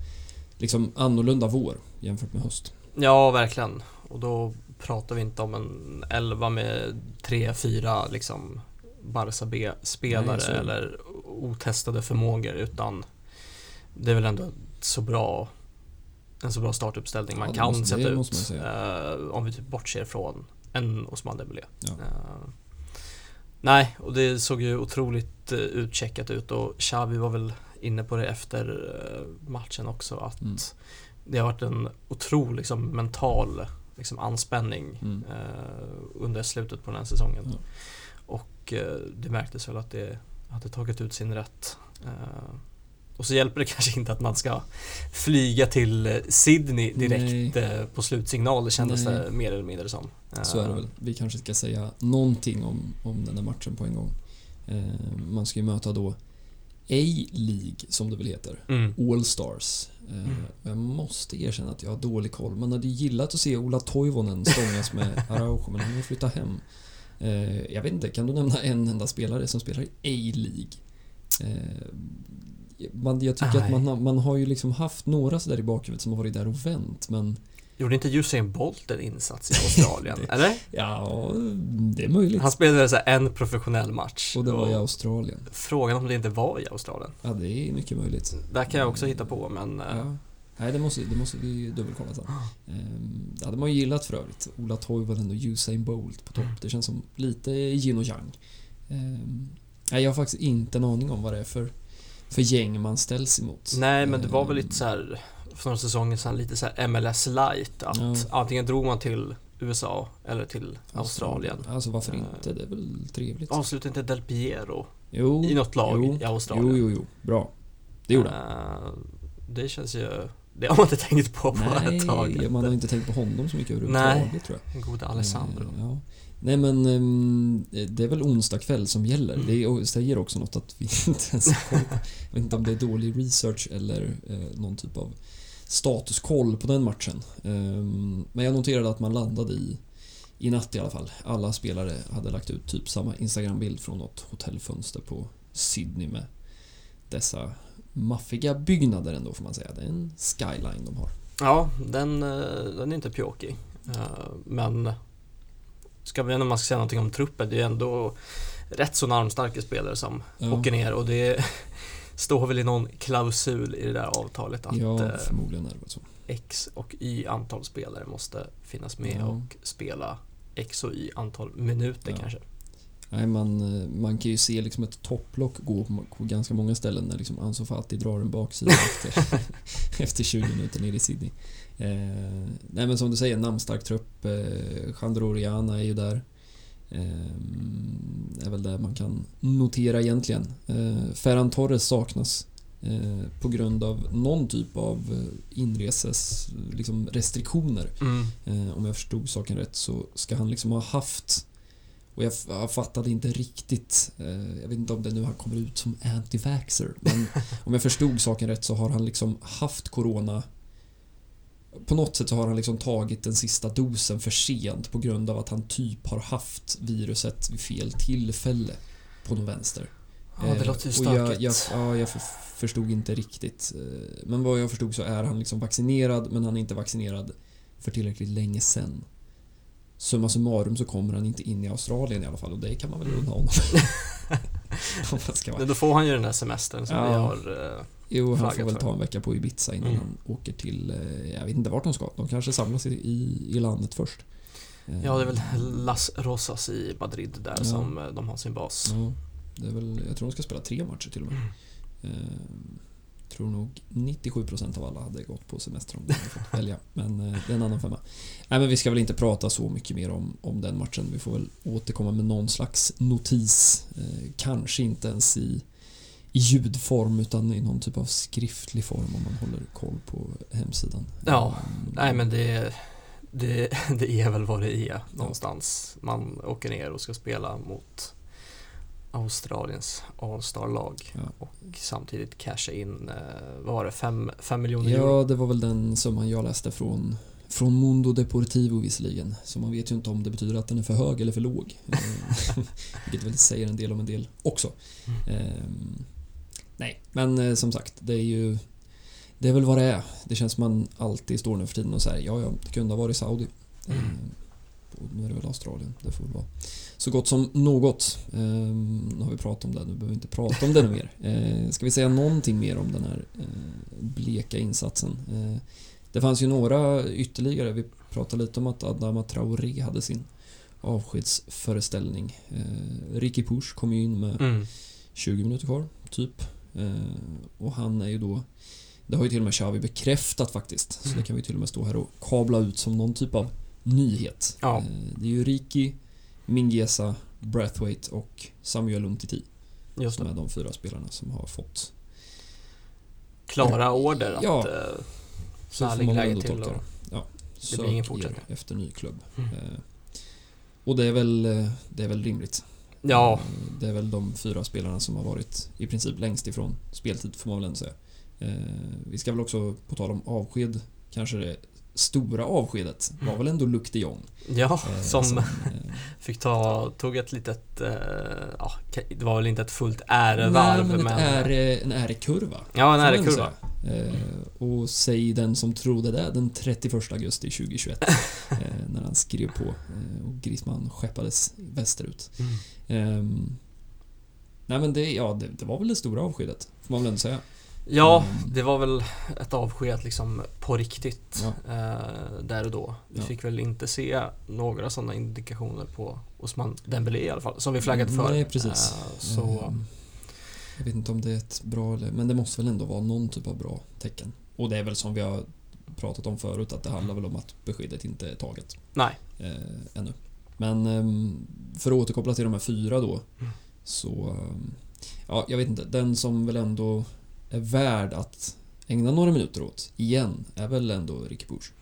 [SPEAKER 1] liksom annorlunda vår jämfört med höst.
[SPEAKER 2] Ja, verkligen. Och då pratar vi inte om en elva med tre, fyra liksom Barca B-spelare eller otestade förmågor utan det är väl ändå så bra en så bra startuppställning man
[SPEAKER 1] Ja,
[SPEAKER 2] kan
[SPEAKER 1] måste-
[SPEAKER 2] sätta ut. eh, om vi typ bortser från en Osman Dembélé.
[SPEAKER 1] Ja.
[SPEAKER 2] Eh, nej, och det såg ju otroligt uh, utcheckat ut och Xavi var väl inne på det efter matchen också att
[SPEAKER 1] Mm.
[SPEAKER 2] det har varit en otrolig liksom, mental liksom, anspänning
[SPEAKER 1] Mm.
[SPEAKER 2] under slutet på den här säsongen.
[SPEAKER 1] Ja.
[SPEAKER 2] Och det märktes väl att det hade tagit ut sin rätt. Eh, och så hjälper det kanske inte att man ska flyga till eh, Sydney direkt eh, på slutsignal, det kändes
[SPEAKER 1] Nej.
[SPEAKER 2] det mer eller mindre som.
[SPEAKER 1] Så är det
[SPEAKER 2] Eh,
[SPEAKER 1] väl. Vi kanske ska säga någonting om, om den här matchen på en gång. Eh, man ska ju möta då A-League, som det väl heter.
[SPEAKER 2] Mm.
[SPEAKER 1] All Stars. Eh, och Jag måste erkänna att jag har dålig koll. Man hade gillat att se Ola Toivonen stångas med Araujo, men han har flyttat hem. Eh, jag vet inte, kan du nämna en enda spelare som spelar i A-League? Eh, man, jag tycker att
[SPEAKER 2] Nej.
[SPEAKER 1] man har, man har ju liksom haft några sådär i bakhuvudet som har varit där och vänt, men
[SPEAKER 2] Gjorde inte Usain Bolt en insats i Australien? eller?
[SPEAKER 1] ja, det är möjligt.
[SPEAKER 2] Han spelade så en professionell match.
[SPEAKER 1] Och det var i Australien.
[SPEAKER 2] Frågan om det inte var i Australien.
[SPEAKER 1] Ja, det är mycket möjligt.
[SPEAKER 2] Där kan jag också hitta på men... eh,
[SPEAKER 1] Ja. Nej, det måste, det måste vi dubbelkolla sen. Ehm, Det hade man ju gillat för övrigt. Ola Toivonen och Usain Bolt på topp.
[SPEAKER 2] Mm.
[SPEAKER 1] Det känns som lite yin och yang. Ehm, Nej, jag har faktiskt inte en aning om vad det är för, för gäng man ställs emot.
[SPEAKER 2] Nej men det var väl
[SPEAKER 1] Ehm,
[SPEAKER 2] lite så här för några säsonger sedan lite så MLS light att
[SPEAKER 1] Ja.
[SPEAKER 2] antingen drog man till USA eller till Australien.
[SPEAKER 1] Alltså varför
[SPEAKER 2] Eh,
[SPEAKER 1] inte? Det är väl trevligt.
[SPEAKER 2] Avslutade inte Del Piero
[SPEAKER 1] Jo,
[SPEAKER 2] i något lag
[SPEAKER 1] jo,
[SPEAKER 2] i Australien?
[SPEAKER 1] jo, jo, jo. Bra. Det gjorde han.
[SPEAKER 2] Eh, Det känns ju... Det har man inte tänkt på på ett tag.
[SPEAKER 1] Nej, man har inte tänkt på honom så mycket överhuvudtaget tror jag.
[SPEAKER 2] Gode Alessandro.
[SPEAKER 1] Eh, Ja. Nej men ehm, det är väl onsdag kväll som gäller.
[SPEAKER 2] Mm.
[SPEAKER 1] Det säger också något att vi inte ens. Jag vet inte om det är dålig research eller eh, någon typ av statuskoll på den matchen. Ehm, men jag noterade att man landade i i natt i alla fall. Alla spelare hade lagt ut typ samma Instagram-bild från något hotellfönster på Sydney med dessa maffiga byggnader ändå får man säga. Det är en skyline de har.
[SPEAKER 2] Ja, den, eh, den är inte pjåkig. Eh, Men ska vi, när man ska säga någonting om truppen, det är ändå rätt så namnstarka spelare som
[SPEAKER 1] Ja.
[SPEAKER 2] åker ner och det står väl i någon klausul i det där avtalet att
[SPEAKER 1] ja,
[SPEAKER 2] eh,
[SPEAKER 1] förmodligen är det så.
[SPEAKER 2] X och Y antal spelare måste finnas med
[SPEAKER 1] Ja.
[SPEAKER 2] och spela X och Y antal minuter
[SPEAKER 1] Ja.
[SPEAKER 2] kanske.
[SPEAKER 1] Nej, man, eh, man kan ju se liksom ett topplock gå på, på ganska många ställen när liksom Ansu Fati drar en baksida efter, efter 20 minuter nere i Sydney. Eh, nej men som du säger, namnstark trupp. Eh, Chandro Oriana är ju där. Eh, är väl det man kan notera egentligen. Eh, Ferran Torres saknas eh, på grund av någon typ av eh, inreses liksom restriktioner.
[SPEAKER 2] Mm.
[SPEAKER 1] Eh, om jag förstod saken rätt så ska han liksom ha haft och jag, fattade inte riktigt, eh, jag vet inte om det nu han kommer ut som anti-vaxxer, men om jag förstod saken rätt så har han liksom haft corona på något sätt så har han liksom tagit den sista dosen för sent på grund av att han typ har haft viruset vid fel tillfälle på någon vänster.
[SPEAKER 2] Ja, det
[SPEAKER 1] Eh,
[SPEAKER 2] låter ju
[SPEAKER 1] och jag,
[SPEAKER 2] stökigt.
[SPEAKER 1] jag, ja, jag för, förstod inte riktigt. eh, Men vad jag förstod så är han liksom vaccinerad, men han är inte vaccinerad för tillräckligt länge sen. Summa summarum så kommer han inte in i Australien i alla fall och det kan man väl unna honom. Om
[SPEAKER 2] då får han ju den där semestern som
[SPEAKER 1] Ja.
[SPEAKER 2] vi har... eh,
[SPEAKER 1] Jo, han får väl ta en vecka på Ibiza innan
[SPEAKER 2] Mm.
[SPEAKER 1] han åker till... eh, Jag vet inte vart de ska. De kanske samlas i, i, i landet först. Eh,
[SPEAKER 2] Ja, det är väl Las Rosas i Madrid där
[SPEAKER 1] Ja.
[SPEAKER 2] som eh, de har sin bas.
[SPEAKER 1] Ja, det är väl, jag tror de ska spela tre matcher till och med.
[SPEAKER 2] Mm.
[SPEAKER 1] Tror nog 97% av alla hade gått på semester om de hade fått välja. Men eh, det är en annan femma. Nej, men vi ska väl inte prata så mycket mer om, om den matchen. Vi får väl återkomma med någon slags notis. Eh, kanske inte ens i, i ljudform utan i någon typ av skriftlig form om man håller koll på hemsidan.
[SPEAKER 2] Ja,
[SPEAKER 1] Eh,
[SPEAKER 2] Nej, men det, det, det är väl vad det är någonstans. Man åker ner och ska spela mot Australiens All-star-lag
[SPEAKER 1] Ja.
[SPEAKER 2] och samtidigt casha in, eh, vad var det, 5 miljoner
[SPEAKER 1] Ja,
[SPEAKER 2] euro?
[SPEAKER 1] det var väl den summan jag läste från, från Mundo Deportivo visserligen. Så man vet ju inte om det betyder att den är för hög eller för låg. Eh, Vilket väl säger en del om en del också.
[SPEAKER 2] Mm.
[SPEAKER 1] Ehm, nej, men eh, som sagt, det är ju... Det är väl vad det är. Det känns som man alltid står nu för tiden och säger ja, ja, det kunde ha varit Saudi.
[SPEAKER 2] Mm.
[SPEAKER 1] Ehm, är det väl Australien. Det får väl vara så gott som något. Ehm, nu har vi pratat om det, nu behöver vi inte prata om det mer. Ehm, ska vi säga någonting mer om den här eh, bleka insatsen? Ehm, det fanns ju några ytterligare. Vi pratade lite om att Adama Traoré hade sin avskedsföreställning. Ricky Push kom ju in med
[SPEAKER 2] Mm.
[SPEAKER 1] 20 minuter kvar, typ. Och han är ju då... Det har ju till och med Xavi bekräftat faktiskt. Så
[SPEAKER 2] Mm.
[SPEAKER 1] det kan vi till och med stå här och kabla ut som någon typ av nyhet.
[SPEAKER 2] Ja.
[SPEAKER 1] Det är ju Riki, Mingiesa, Brathwaite och Samuel Umtiti
[SPEAKER 2] Just
[SPEAKER 1] som är de fyra spelarna som har fått...
[SPEAKER 2] Klara order att
[SPEAKER 1] Ja.
[SPEAKER 2] eh,
[SPEAKER 1] Så får man ändå
[SPEAKER 2] till. Och.
[SPEAKER 1] Ja,
[SPEAKER 2] Det blir ingen fortsättning.
[SPEAKER 1] efter ny klubb.
[SPEAKER 2] Mm.
[SPEAKER 1] Ehm, och det är väl, eh, det är väl rimligt.
[SPEAKER 2] ja,
[SPEAKER 1] Eh, Det är väl de fyra spelarna som har varit i princip längst ifrån speltid får man väl ändå säga. Eh, Vi ska väl också, på tal om avsked, kanske det stora avskedet var väl ändå Luc de Jong.
[SPEAKER 2] ja
[SPEAKER 1] eh,
[SPEAKER 2] som
[SPEAKER 1] eh,
[SPEAKER 2] fick ta, tog ett litet, eh, ja, det var väl inte ett fullt ärevarv
[SPEAKER 1] Nej, men,
[SPEAKER 2] men...
[SPEAKER 1] äre, en ärekurva.
[SPEAKER 2] ja, en ärekurva.
[SPEAKER 1] Eh, och säg den som trodde det den 31 augusti 2021. eh, när han skrev på eh, och Griezmann skeppades västerut.
[SPEAKER 2] Mm.
[SPEAKER 1] Ehm, nej men det, ja, det, det var väl det stora avskedet, får man väl ändå säga.
[SPEAKER 2] Ja,
[SPEAKER 1] Mm.
[SPEAKER 2] det var väl ett avsked liksom på riktigt
[SPEAKER 1] Ja.
[SPEAKER 2] eh, där och då. Vi
[SPEAKER 1] Ja.
[SPEAKER 2] fick väl inte se några sådana indikationer på Osman Dembélé i alla fall, som vi flaggat för.
[SPEAKER 1] Nej, precis.
[SPEAKER 2] Eh, så,
[SPEAKER 1] Ehm, Jag vet inte om det är ett bra eller... Men det måste väl ändå vara någon typ av bra tecken. Och det är väl som vi har pratat om förut att det handlar väl om att beskedet inte är taget
[SPEAKER 2] nej.
[SPEAKER 1] eh, ännu. Men ehm, för att återkoppla till de här fyra då.
[SPEAKER 2] Mm.
[SPEAKER 1] Så... ehm, Ja, jag vet inte. Den som väl ändå är värd att ägna några minuter åt igen är väl ändå Ricky Push.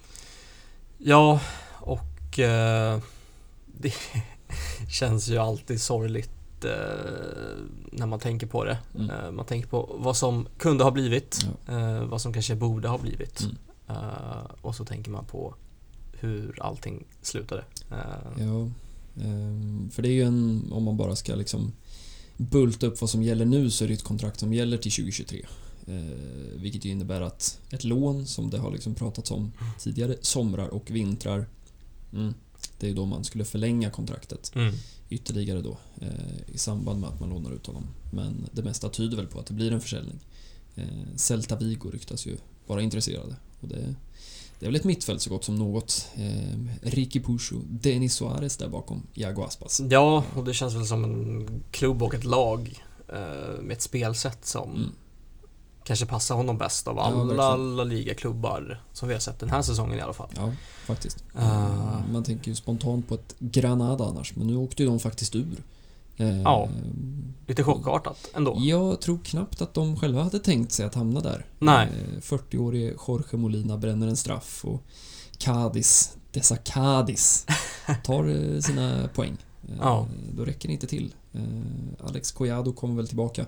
[SPEAKER 2] Ja, och eh, det känns ju alltid sorgligt eh, när man tänker på det.
[SPEAKER 1] Mm.
[SPEAKER 2] Eh, man tänker på vad som kunde ha blivit,
[SPEAKER 1] Ja.
[SPEAKER 2] eh, vad som kanske borde ha blivit.
[SPEAKER 1] Mm.
[SPEAKER 2] Eh, och så tänker man på hur allting slutade. Eh,
[SPEAKER 1] Ja, ehm, för det är ju en, om man bara ska liksom bulta upp vad som gäller nu så är det ett kontrakt som gäller till 2023. Eh, vilket innebär att ett lån som det har liksom pratats om tidigare, somrar och vintrar, mm, det är då man skulle förlänga kontraktet
[SPEAKER 2] Mm.
[SPEAKER 1] ytterligare då eh, i samband med att man lånar ut honom. Men det mesta tyder väl på att det blir en försäljning. Eh, Celta Vigo ryktas ju vara intresserade. Och det, det är väl ett mittfält så gott som något. Eh, Ricky Push och Denis Suarez där bakom Iago Aspas.
[SPEAKER 2] Ja, och det känns väl som en klubb och ett lag eh, med ett spelsätt som
[SPEAKER 1] Mm.
[SPEAKER 2] kanske passar honom bäst av
[SPEAKER 1] Ja,
[SPEAKER 2] alla
[SPEAKER 1] verkligen.
[SPEAKER 2] La Liga-klubbar som vi har sett den här säsongen i alla fall.
[SPEAKER 1] Ja, faktiskt.
[SPEAKER 2] Ah.
[SPEAKER 1] Man tänker ju spontant på ett Granada annars, men nu åkte ju de faktiskt ur. Eh,
[SPEAKER 2] Ja. Lite chockartat ändå.
[SPEAKER 1] Jag tror knappt att de själva hade tänkt sig att hamna där.
[SPEAKER 2] Nej.
[SPEAKER 1] Eh, 40-årige Jorge Molina bränner en straff och Cadiz, dessa Cadiz, tar eh, sina poäng. Eh,
[SPEAKER 2] Ja.
[SPEAKER 1] Då räcker det inte till. Eh, Alex Collado kommer väl tillbaka.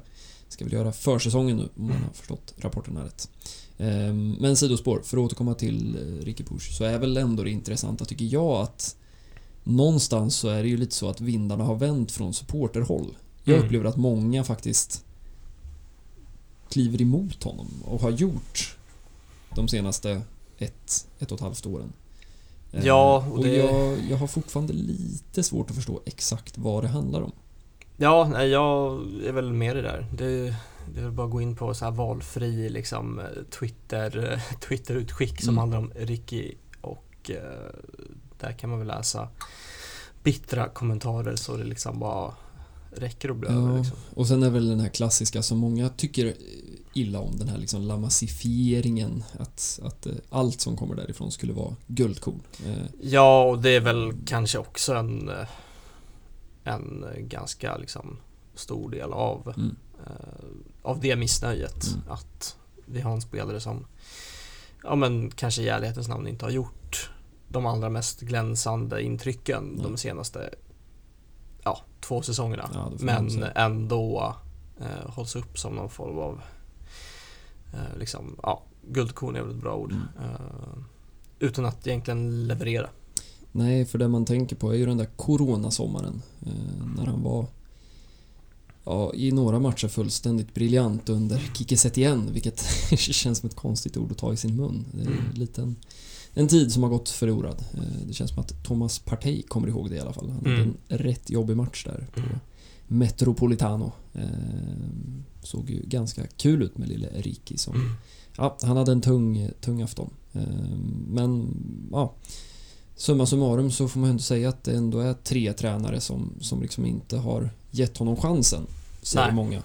[SPEAKER 1] Ska väl göra försäsongen nu, om man har förstått rapporterna rätt. Eh, Men sidospår, för att återkomma till eh, Ricky Push, så är väl ändå det intressanta tycker jag att någonstans så är det ju lite så att vindarna har vänt från supporterhåll Jag
[SPEAKER 2] Mm.
[SPEAKER 1] upplever att många faktiskt kliver emot honom och har gjort de senaste ett, ett och ett halvt åren. Eh,
[SPEAKER 2] Ja, och
[SPEAKER 1] och
[SPEAKER 2] det-
[SPEAKER 1] jag, jag har fortfarande lite svårt att förstå exakt vad det handlar om.
[SPEAKER 2] Ja, nej, jag är väl med i det där. Det, det är bara att gå in på så här valfri liksom eh, Twitter, eh, Twitter-utskick som
[SPEAKER 1] Mm.
[SPEAKER 2] handlar om Ricky och där kan man väl läsa bittra kommentarer så det liksom bara räcker och blöder
[SPEAKER 1] Ja,
[SPEAKER 2] liksom.
[SPEAKER 1] och sen är väl den här klassiska som många tycker illa om, den här liksom lamassifieringen. Att, att eh, allt som kommer därifrån skulle vara guldkorn. Eh,
[SPEAKER 2] Ja, och det är väl kanske också en, eh, en ganska liksom stor del av,
[SPEAKER 1] Mm.
[SPEAKER 2] av det missnöjet.
[SPEAKER 1] Mm.
[SPEAKER 2] Att vi har en spelare som, ja men kanske i ärlighetens namn inte har gjort de allra mest glänsande intrycken
[SPEAKER 1] Nej.
[SPEAKER 2] de senaste ja, två säsongerna.
[SPEAKER 1] Ja,
[SPEAKER 2] men ändå eh, hålls upp som någon form av eh, liksom, ja, guldkorn är väl ett bra ord.
[SPEAKER 1] Mm.
[SPEAKER 2] Eh, utan att egentligen leverera.
[SPEAKER 1] Nej, för det man tänker på är ju den där coronasommaren. Eh, när han var ja, i några matcher fullständigt briljant under Kike Setien, vilket känns som ett konstigt ord att ta i sin mun. Det är
[SPEAKER 2] Mm.
[SPEAKER 1] lite en, tid som har gått förlorad. Eh, det känns som att Thomas Partey kommer ihåg det i alla fall. Han hade
[SPEAKER 2] Mm.
[SPEAKER 1] en rätt jobbig match där på
[SPEAKER 2] Mm.
[SPEAKER 1] Metropolitano. Eh, såg ju ganska kul ut med lille Riki som
[SPEAKER 2] Mm.
[SPEAKER 1] Ja, han hade en tung, tung afton. Eh, Men ja, summa summarum så får man ändå säga att det ändå är tre tränare som, som liksom inte har gett honom chansen, säger
[SPEAKER 2] Nej.
[SPEAKER 1] många.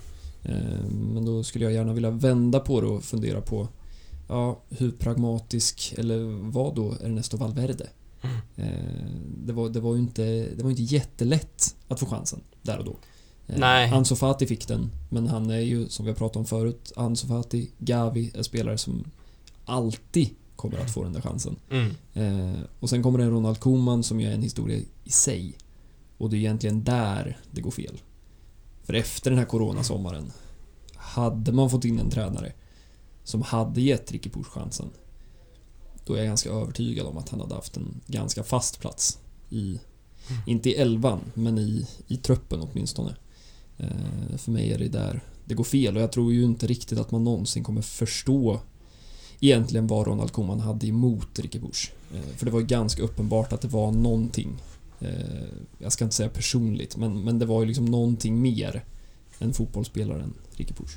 [SPEAKER 1] Men då skulle jag gärna vilja vända på det och fundera på ja, hur pragmatisk, eller vad då, Ernesto Valverde?
[SPEAKER 2] Mm.
[SPEAKER 1] Eh, Det var, det var ju inte, det var inte jättelätt att få chansen där och då. Eh,
[SPEAKER 2] Nej.
[SPEAKER 1] Ansu Fati fick den, men han är ju, som vi har pratat om förut, Ansu Fati, Gavi är spelare som alltid kommer att få den där chansen.
[SPEAKER 2] Mm.
[SPEAKER 1] Eh, och sen kommer det en Ronald Koeman som ju är en historia i sig. Och det är egentligen där det går fel. För efter den här coronasommaren, hade man fått in en tränare som hade gett Ricky Puch chansen, då är jag ganska övertygad om att han hade haft en ganska fast plats i,
[SPEAKER 2] Mm.
[SPEAKER 1] inte i elvan, men i, i truppen åtminstone. Eh, för mig är det där det går fel och jag tror ju inte riktigt att man någonsin kommer förstå egentligen vad Ronald Koeman hade emot Ricky Bush. Eh, För det var ju ganska uppenbart att det var någonting. eh, Jag ska inte säga personligt, men, men det var ju liksom någonting mer än fotbollsspelaren Ricky Bush.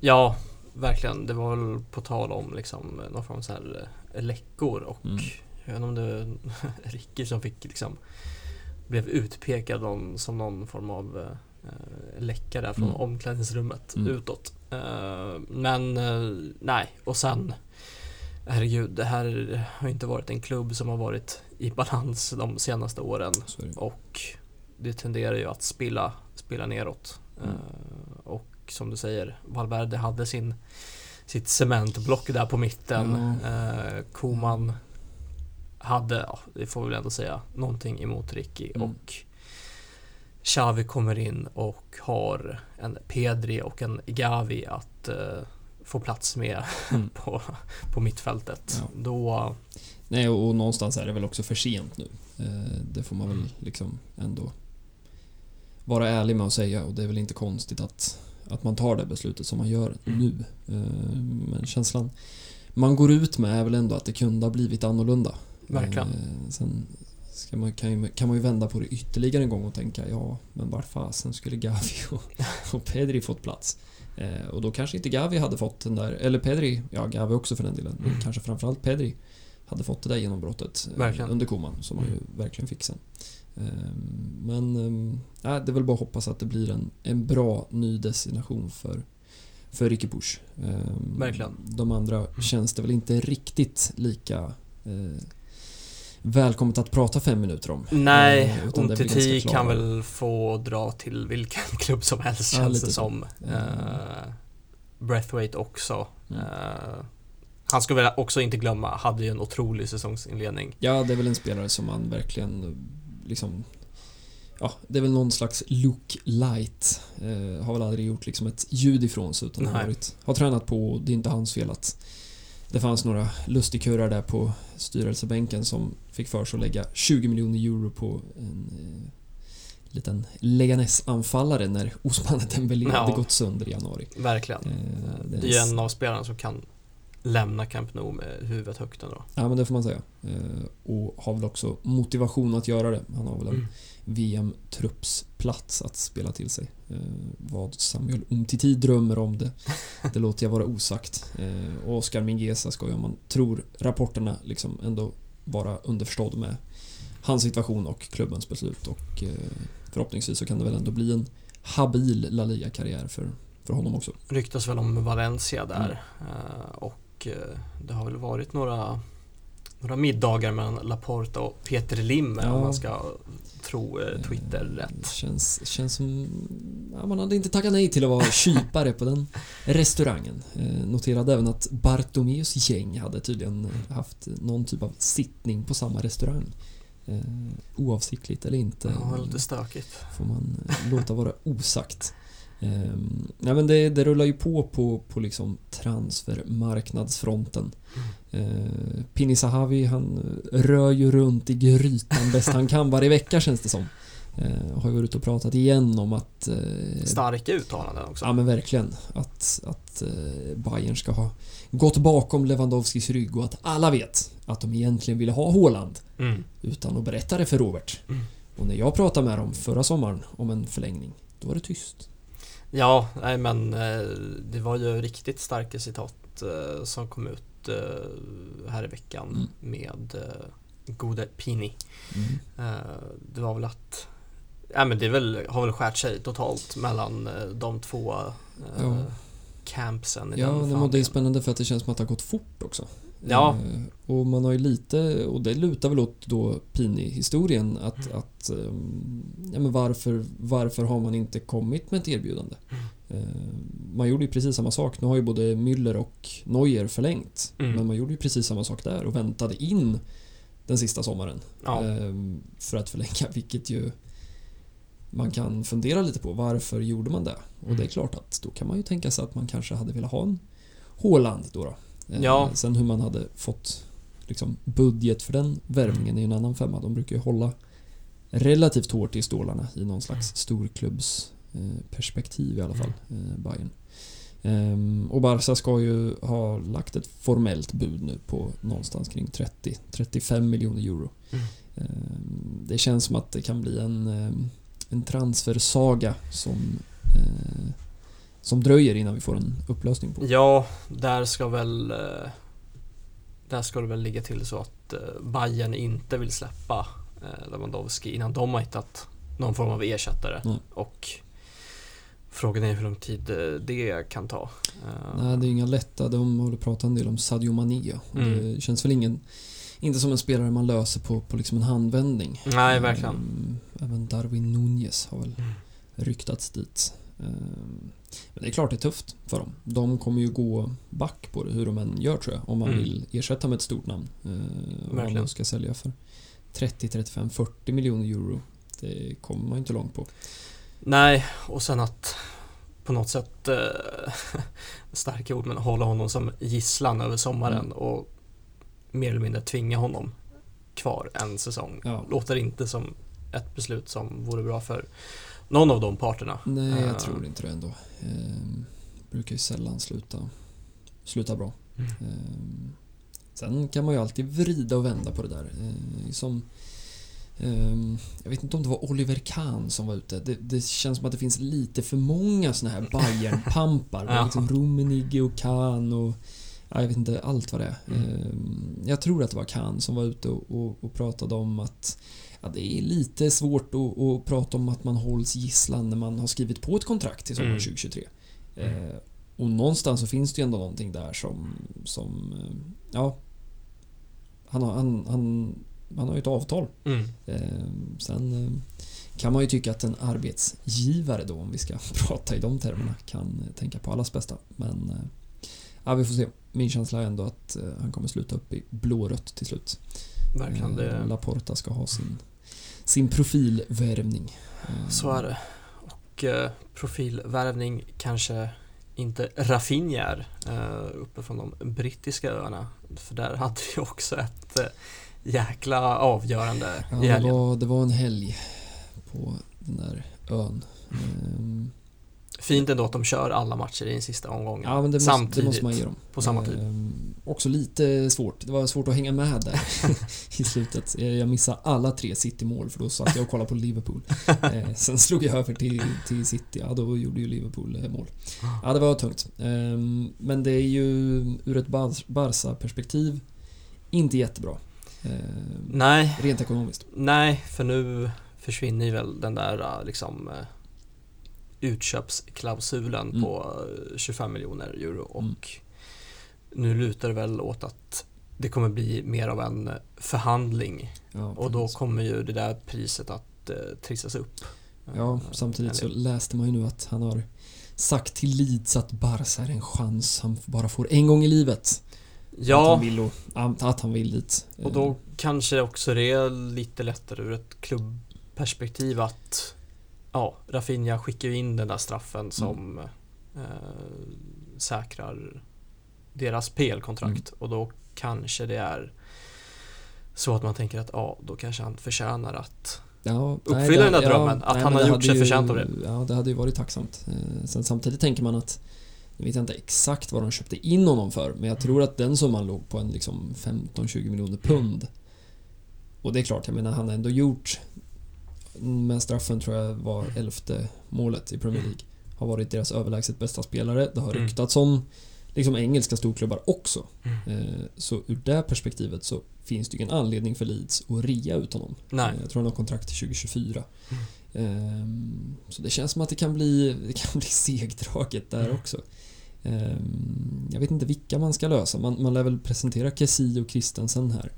[SPEAKER 2] Ja, verkligen. Det var väl på tal om liksom någon form av så här eh, läckor och
[SPEAKER 1] Mm.
[SPEAKER 2] jag vet inte om det var Ricky som fick liksom blev utpekad någon, som någon form av eh, läcka där från
[SPEAKER 1] Mm.
[SPEAKER 2] omklädningsrummet
[SPEAKER 1] Mm.
[SPEAKER 2] utåt. Eh, men eh, nej, och sen Herregud, det här har inte varit en klubb som har varit i balans de senaste åren
[SPEAKER 1] det.
[SPEAKER 2] och det tenderar ju att spilla, spilla neråt.
[SPEAKER 1] Mm.
[SPEAKER 2] Eh, och som du säger, Valverde hade sin, sitt cementblock där på mitten. Uh, Koman hade, ja, det får vi väl ändå säga, någonting emot Ricky
[SPEAKER 1] Mm.
[SPEAKER 2] och Xavi kommer in och har en Pedri och en Gavi att eh, få plats med
[SPEAKER 1] Mm.
[SPEAKER 2] på, på mittfältet.
[SPEAKER 1] Ja.
[SPEAKER 2] Då,
[SPEAKER 1] Nej, och, och någonstans är det väl också för sent nu. Eh, Det får man väl
[SPEAKER 2] Mm.
[SPEAKER 1] liksom ändå vara ärlig med att säga och det är väl inte konstigt att, att man tar det beslutet som man gör
[SPEAKER 2] Mm.
[SPEAKER 1] nu. Eh, Men känslan man går ut med är väl ändå att det kunde ha blivit annorlunda.
[SPEAKER 2] Verkligen.
[SPEAKER 1] Eh, Sen man, kan, ju, kan man ju vända på det ytterligare en gång och tänka ja, men vart fasen skulle Gavi och, och Pedri fått plats? Eh, och då kanske inte Gavi hade fått den där, eller Pedri, ja Gavi också för den delen, men
[SPEAKER 2] Mm.
[SPEAKER 1] kanske framförallt Pedri hade fått det där genombrottet
[SPEAKER 2] Verkligen.
[SPEAKER 1] under Koman som han ju
[SPEAKER 2] Mm.
[SPEAKER 1] verkligen fick sen. Eh, Men eh, det är väl bara att hoppas att det blir en, en bra ny destination för, för Ricky Push. Eh,
[SPEAKER 2] Verkligen.
[SPEAKER 1] De andra känns det väl inte riktigt lika eh, välkommet att prata fem minuter om.
[SPEAKER 2] nej,
[SPEAKER 1] Eh,
[SPEAKER 2] Umtiti kan väl få dra till vilken klubb som helst
[SPEAKER 1] Ja,
[SPEAKER 2] känns det som.
[SPEAKER 1] Mm.
[SPEAKER 2] Breathwaite också.
[SPEAKER 1] Mm.
[SPEAKER 2] Eh, han ska väl också inte glömma, hade ju en otrolig säsongsinledning.
[SPEAKER 1] Ja, det är väl en spelare som man verkligen liksom Ja, det är väl någon slags look light. Eh, har väl aldrig gjort liksom ett ljud ifrån sig utan har, varit, har tränat på och det är inte hans fel att det fanns några lustigkurrar där på styrelsebänken som fick för sig att lägga 20 miljoner euro på en eh, liten Leganes-anfallare när Osman Dembélé
[SPEAKER 2] Ja.
[SPEAKER 1] hade gått sönder i januari.
[SPEAKER 2] Verkligen.
[SPEAKER 1] Eh,
[SPEAKER 2] Det är en av spelarna som kan lämna Camp Nou med huvudet högt ändå.
[SPEAKER 1] Ja, men det får man säga. Eh, och har väl också motivation att göra det. Han har väl en
[SPEAKER 2] Mm.
[SPEAKER 1] VM-truppsplats att spela till sig. Eh, vad Samuel Umtiti drömmer om det, det låter jag vara osagt. Eh, och Oscar Mingueza ska ju, om man tror rapporterna, liksom ändå vara underförstådd med hans situation och klubbens beslut. Och eh, förhoppningsvis så kan det väl ändå bli en habil La Liga-karriär för, för honom också.
[SPEAKER 2] Ryktas väl om Valencia där eh, och eh, det har väl varit några några middagar mellan Laporta och Peter Lim
[SPEAKER 1] Ja.
[SPEAKER 2] om man ska tro eh, Twitter
[SPEAKER 1] Det
[SPEAKER 2] rätt.
[SPEAKER 1] känns, känns som... Ja, man hade inte tackat nej till att vara kypare på den restaurangen. Eh, noterade även att Bartomeus gäng hade tydligen haft någon typ av sittning på samma restaurang. Eh, oavsiktligt eller inte
[SPEAKER 2] Ja, lite stökigt.
[SPEAKER 1] får man eh, låta vara osagt. Eh, nej men det, det rullar ju på på, på liksom transfermarknadsfronten. Eh, Pini Sahavi han rör ju runt i grytan bäst han kan varje vecka känns det som. Eh, har ju varit ute och pratat igen om att... Eh,
[SPEAKER 2] Starka uttalanden också.
[SPEAKER 1] Ja men verkligen. Att, att eh, Bayern ska ha gått bakom Lewandowskis rygg och att alla vet att de egentligen ville ha Haaland
[SPEAKER 2] Mm.
[SPEAKER 1] utan att berätta det för Robert.
[SPEAKER 2] Mm.
[SPEAKER 1] Och när jag pratade med dem förra sommaren om en förlängning, då var det tyst.
[SPEAKER 2] Ja, nej men eh, det var ju riktigt starka citat eh, som kom ut eh, här i veckan
[SPEAKER 1] Mm.
[SPEAKER 2] med gode Pini.
[SPEAKER 1] Mm.
[SPEAKER 2] Det var väl att Ja men det väl, har väl skärt sig totalt mellan de två
[SPEAKER 1] Ja.
[SPEAKER 2] campsen i
[SPEAKER 1] Ja,
[SPEAKER 2] den
[SPEAKER 1] det är spännande för att det känns som att det har gått fort också.
[SPEAKER 2] Ja.
[SPEAKER 1] Eh, och man har ju lite, och det lutar väl åt då Pini-historien, att,
[SPEAKER 2] Mm.
[SPEAKER 1] att ehm, ja, men varför, varför har man inte kommit med ett erbjudande?
[SPEAKER 2] Mm.
[SPEAKER 1] Eh, man gjorde ju precis samma sak. Nu har ju både Müller och Neuer förlängt.
[SPEAKER 2] Mm.
[SPEAKER 1] Men man gjorde ju precis samma sak där och väntade in den sista sommaren.
[SPEAKER 2] Ja.
[SPEAKER 1] Ehm, för att förlänga, vilket ju man kan fundera lite på. Varför gjorde man det? Och det är
[SPEAKER 2] Mm.
[SPEAKER 1] klart att då kan man ju tänka sig att man kanske hade velat ha en Haaland då. då. Ehm,
[SPEAKER 2] Ja.
[SPEAKER 1] Sen hur man hade fått liksom, budget för den värvningen är ju en annan femma. De brukar ju hålla relativt hårt i stålarna i någon slags storklubbs eh, perspektiv i alla fall, eh, Bayern. Ehm, och Barca ska ju ha lagt ett formellt bud nu på någonstans kring 30-35 miljoner euro.
[SPEAKER 2] Mm.
[SPEAKER 1] Ehm, det känns som att det kan bli en, ehm, en transfersaga som, eh, som dröjer innan vi får en upplösning på.
[SPEAKER 2] Ja, där ska väl eh, Där ska det väl ligga till så att eh, Bayern inte vill släppa eh, Lewandowski innan de har hittat någon form av ersättare.
[SPEAKER 1] Nej.
[SPEAKER 2] Och Frågan är hur lång tid det kan ta.
[SPEAKER 1] Nej, det är inga lätta. De håller pratat en del om Sadio Mané.
[SPEAKER 2] Mm.
[SPEAKER 1] Det känns väl ingen, inte som en spelare man löser på, på liksom en handvändning.
[SPEAKER 2] Nej, verkligen.
[SPEAKER 1] Ehm, Även Darwin Nunez har väl
[SPEAKER 2] Mm.
[SPEAKER 1] ryktats dit. Ehm, Men det är klart det är tufft för dem. De kommer ju gå back på det hur de än gör tror jag. Om man
[SPEAKER 2] Mm.
[SPEAKER 1] vill ersätta med ett stort namn. Ehm, Om man ska sälja för 30, 35, 40 miljoner euro. Det kommer man inte långt på.
[SPEAKER 2] Nej, och sen att på något sätt, eh, starka ord, men hålla honom som gisslan över sommaren
[SPEAKER 1] Mm.
[SPEAKER 2] och mer eller mindre tvinga honom kvar en säsong.
[SPEAKER 1] Ja.
[SPEAKER 2] Låter inte som ett beslut som vore bra för någon av de parterna.
[SPEAKER 1] Nej,
[SPEAKER 2] Eh,
[SPEAKER 1] jag tror inte det ändå. Ehm, brukar ju sällan sluta, sluta bra.
[SPEAKER 2] Mm.
[SPEAKER 1] Ehm, sen kan man ju alltid vrida och vända på det där. Ehm, som, jag vet inte om det var Oliver Kahn som var ute. Det, det känns som att det finns lite för många såna här Bayern-pampar.
[SPEAKER 2] Ja.
[SPEAKER 1] liksom Rummenigge och Kahn och ja, jag vet inte allt vad det är.
[SPEAKER 2] Mm.
[SPEAKER 1] Ehm, jag tror att det var Kahn som var ute och, och, och pratade om att Ja, det är lite svårt att, att prata om att man hålls gisslan när man har skrivit på ett kontrakt till sommaren
[SPEAKER 2] Mm.
[SPEAKER 1] 2023.
[SPEAKER 2] Mm.
[SPEAKER 1] Eh, och någonstans så finns det ju ändå någonting där som, som eh, ja, han har, han, han, han har ju ett avtal.
[SPEAKER 2] Mm.
[SPEAKER 1] Eh, sen eh, kan man ju tycka att en arbetsgivare då, om vi ska prata i de termerna, kan tänka på allas bästa. Men eh, ja, vi får se. Min känsla är ändå att han kommer sluta upp i blårött till slut.
[SPEAKER 2] Verkligen, det,
[SPEAKER 1] Laporta ska ha sin, sin profilvärvning.
[SPEAKER 2] Så är det. Och eh, profilvärvning kanske inte Rafinha är eh, uppe från de brittiska öarna. För där hade vi också ett eh, jäkla avgörande
[SPEAKER 1] Ja,
[SPEAKER 2] i
[SPEAKER 1] det,
[SPEAKER 2] helgen.
[SPEAKER 1] var, det var en helg på den där ön. Ehm,
[SPEAKER 2] Fint ändå att de kör alla matcher i den sista omgången.
[SPEAKER 1] Ja, men det måste,
[SPEAKER 2] Samtidigt.
[SPEAKER 1] det måste man ge dem.
[SPEAKER 2] På samma tid.
[SPEAKER 1] Ehm, också lite svårt. Det var svårt att hänga med där i slutet. Eh, Jag missade alla tre City-mål för då satt jag och kollade på Liverpool. Eh, sen slog jag över till, till City. Ja, då gjorde ju Liverpool eh, mål. Ja, det var tungt. Ehm, men det är ju ur ett Bar- Barca-perspektiv inte jättebra. Ehm,
[SPEAKER 2] Nej,
[SPEAKER 1] rent ekonomiskt.
[SPEAKER 2] nej, för nu försvinner ju väl den där äh, liksom äh, utköpsklausulen
[SPEAKER 1] Mm.
[SPEAKER 2] på äh, 25 miljoner euro och
[SPEAKER 1] Mm.
[SPEAKER 2] nu lutar det väl åt att det kommer bli mer av en förhandling
[SPEAKER 1] Ja,
[SPEAKER 2] och då kommer ju det där priset att äh, trissas upp.
[SPEAKER 1] Ja,
[SPEAKER 2] Eh,
[SPEAKER 1] samtidigt så läste man ju nu att han har sagt till Leeds att Barca är en chans han bara får en gång i livet. Att
[SPEAKER 2] Ja,
[SPEAKER 1] han vill, och, att han vill dit.
[SPEAKER 2] och då kanske också det är lite lättare ur ett klubbperspektiv att ja, Rafinha skickar ju in den där straffen som eh, säkrar deras PL-kontrakt och då kanske det är så att man tänker att ja, då kanske han förtjänar att
[SPEAKER 1] ja,
[SPEAKER 2] uppfylla den där
[SPEAKER 1] det-
[SPEAKER 2] drömmen, att han
[SPEAKER 1] men
[SPEAKER 2] har
[SPEAKER 1] det
[SPEAKER 2] gjort sig
[SPEAKER 1] ju-
[SPEAKER 2] förtjänt av det.
[SPEAKER 1] Ja, det hade ju varit tacksamt. Eh, Sen samtidigt tänker man att jag vet inte exakt vad de köpte in honom för, men jag tror att den summan låg på en liksom 15-20 miljoner pund. Och det är klart, jag menar han har ändå gjort med straffen tror jag var elfte målet i Premier League. Har varit deras överlägset bästa spelare. Det har
[SPEAKER 2] Mm.
[SPEAKER 1] ryktats om liksom engelska storklubbar också.
[SPEAKER 2] Mm.
[SPEAKER 1] Eh, Så ur det perspektivet så finns det ju ingen anledning för Leeds att rea ut honom.
[SPEAKER 2] Nej.
[SPEAKER 1] Eh, Jag tror han har kontrakt till 2024. Ehm, Så det känns som att det kan bli, det kan bli segdraget där
[SPEAKER 2] Mm.
[SPEAKER 1] också. Ehm, Jag vet inte vilka man ska lösa. Man, man lär väl presentera Kessie och Christensen här.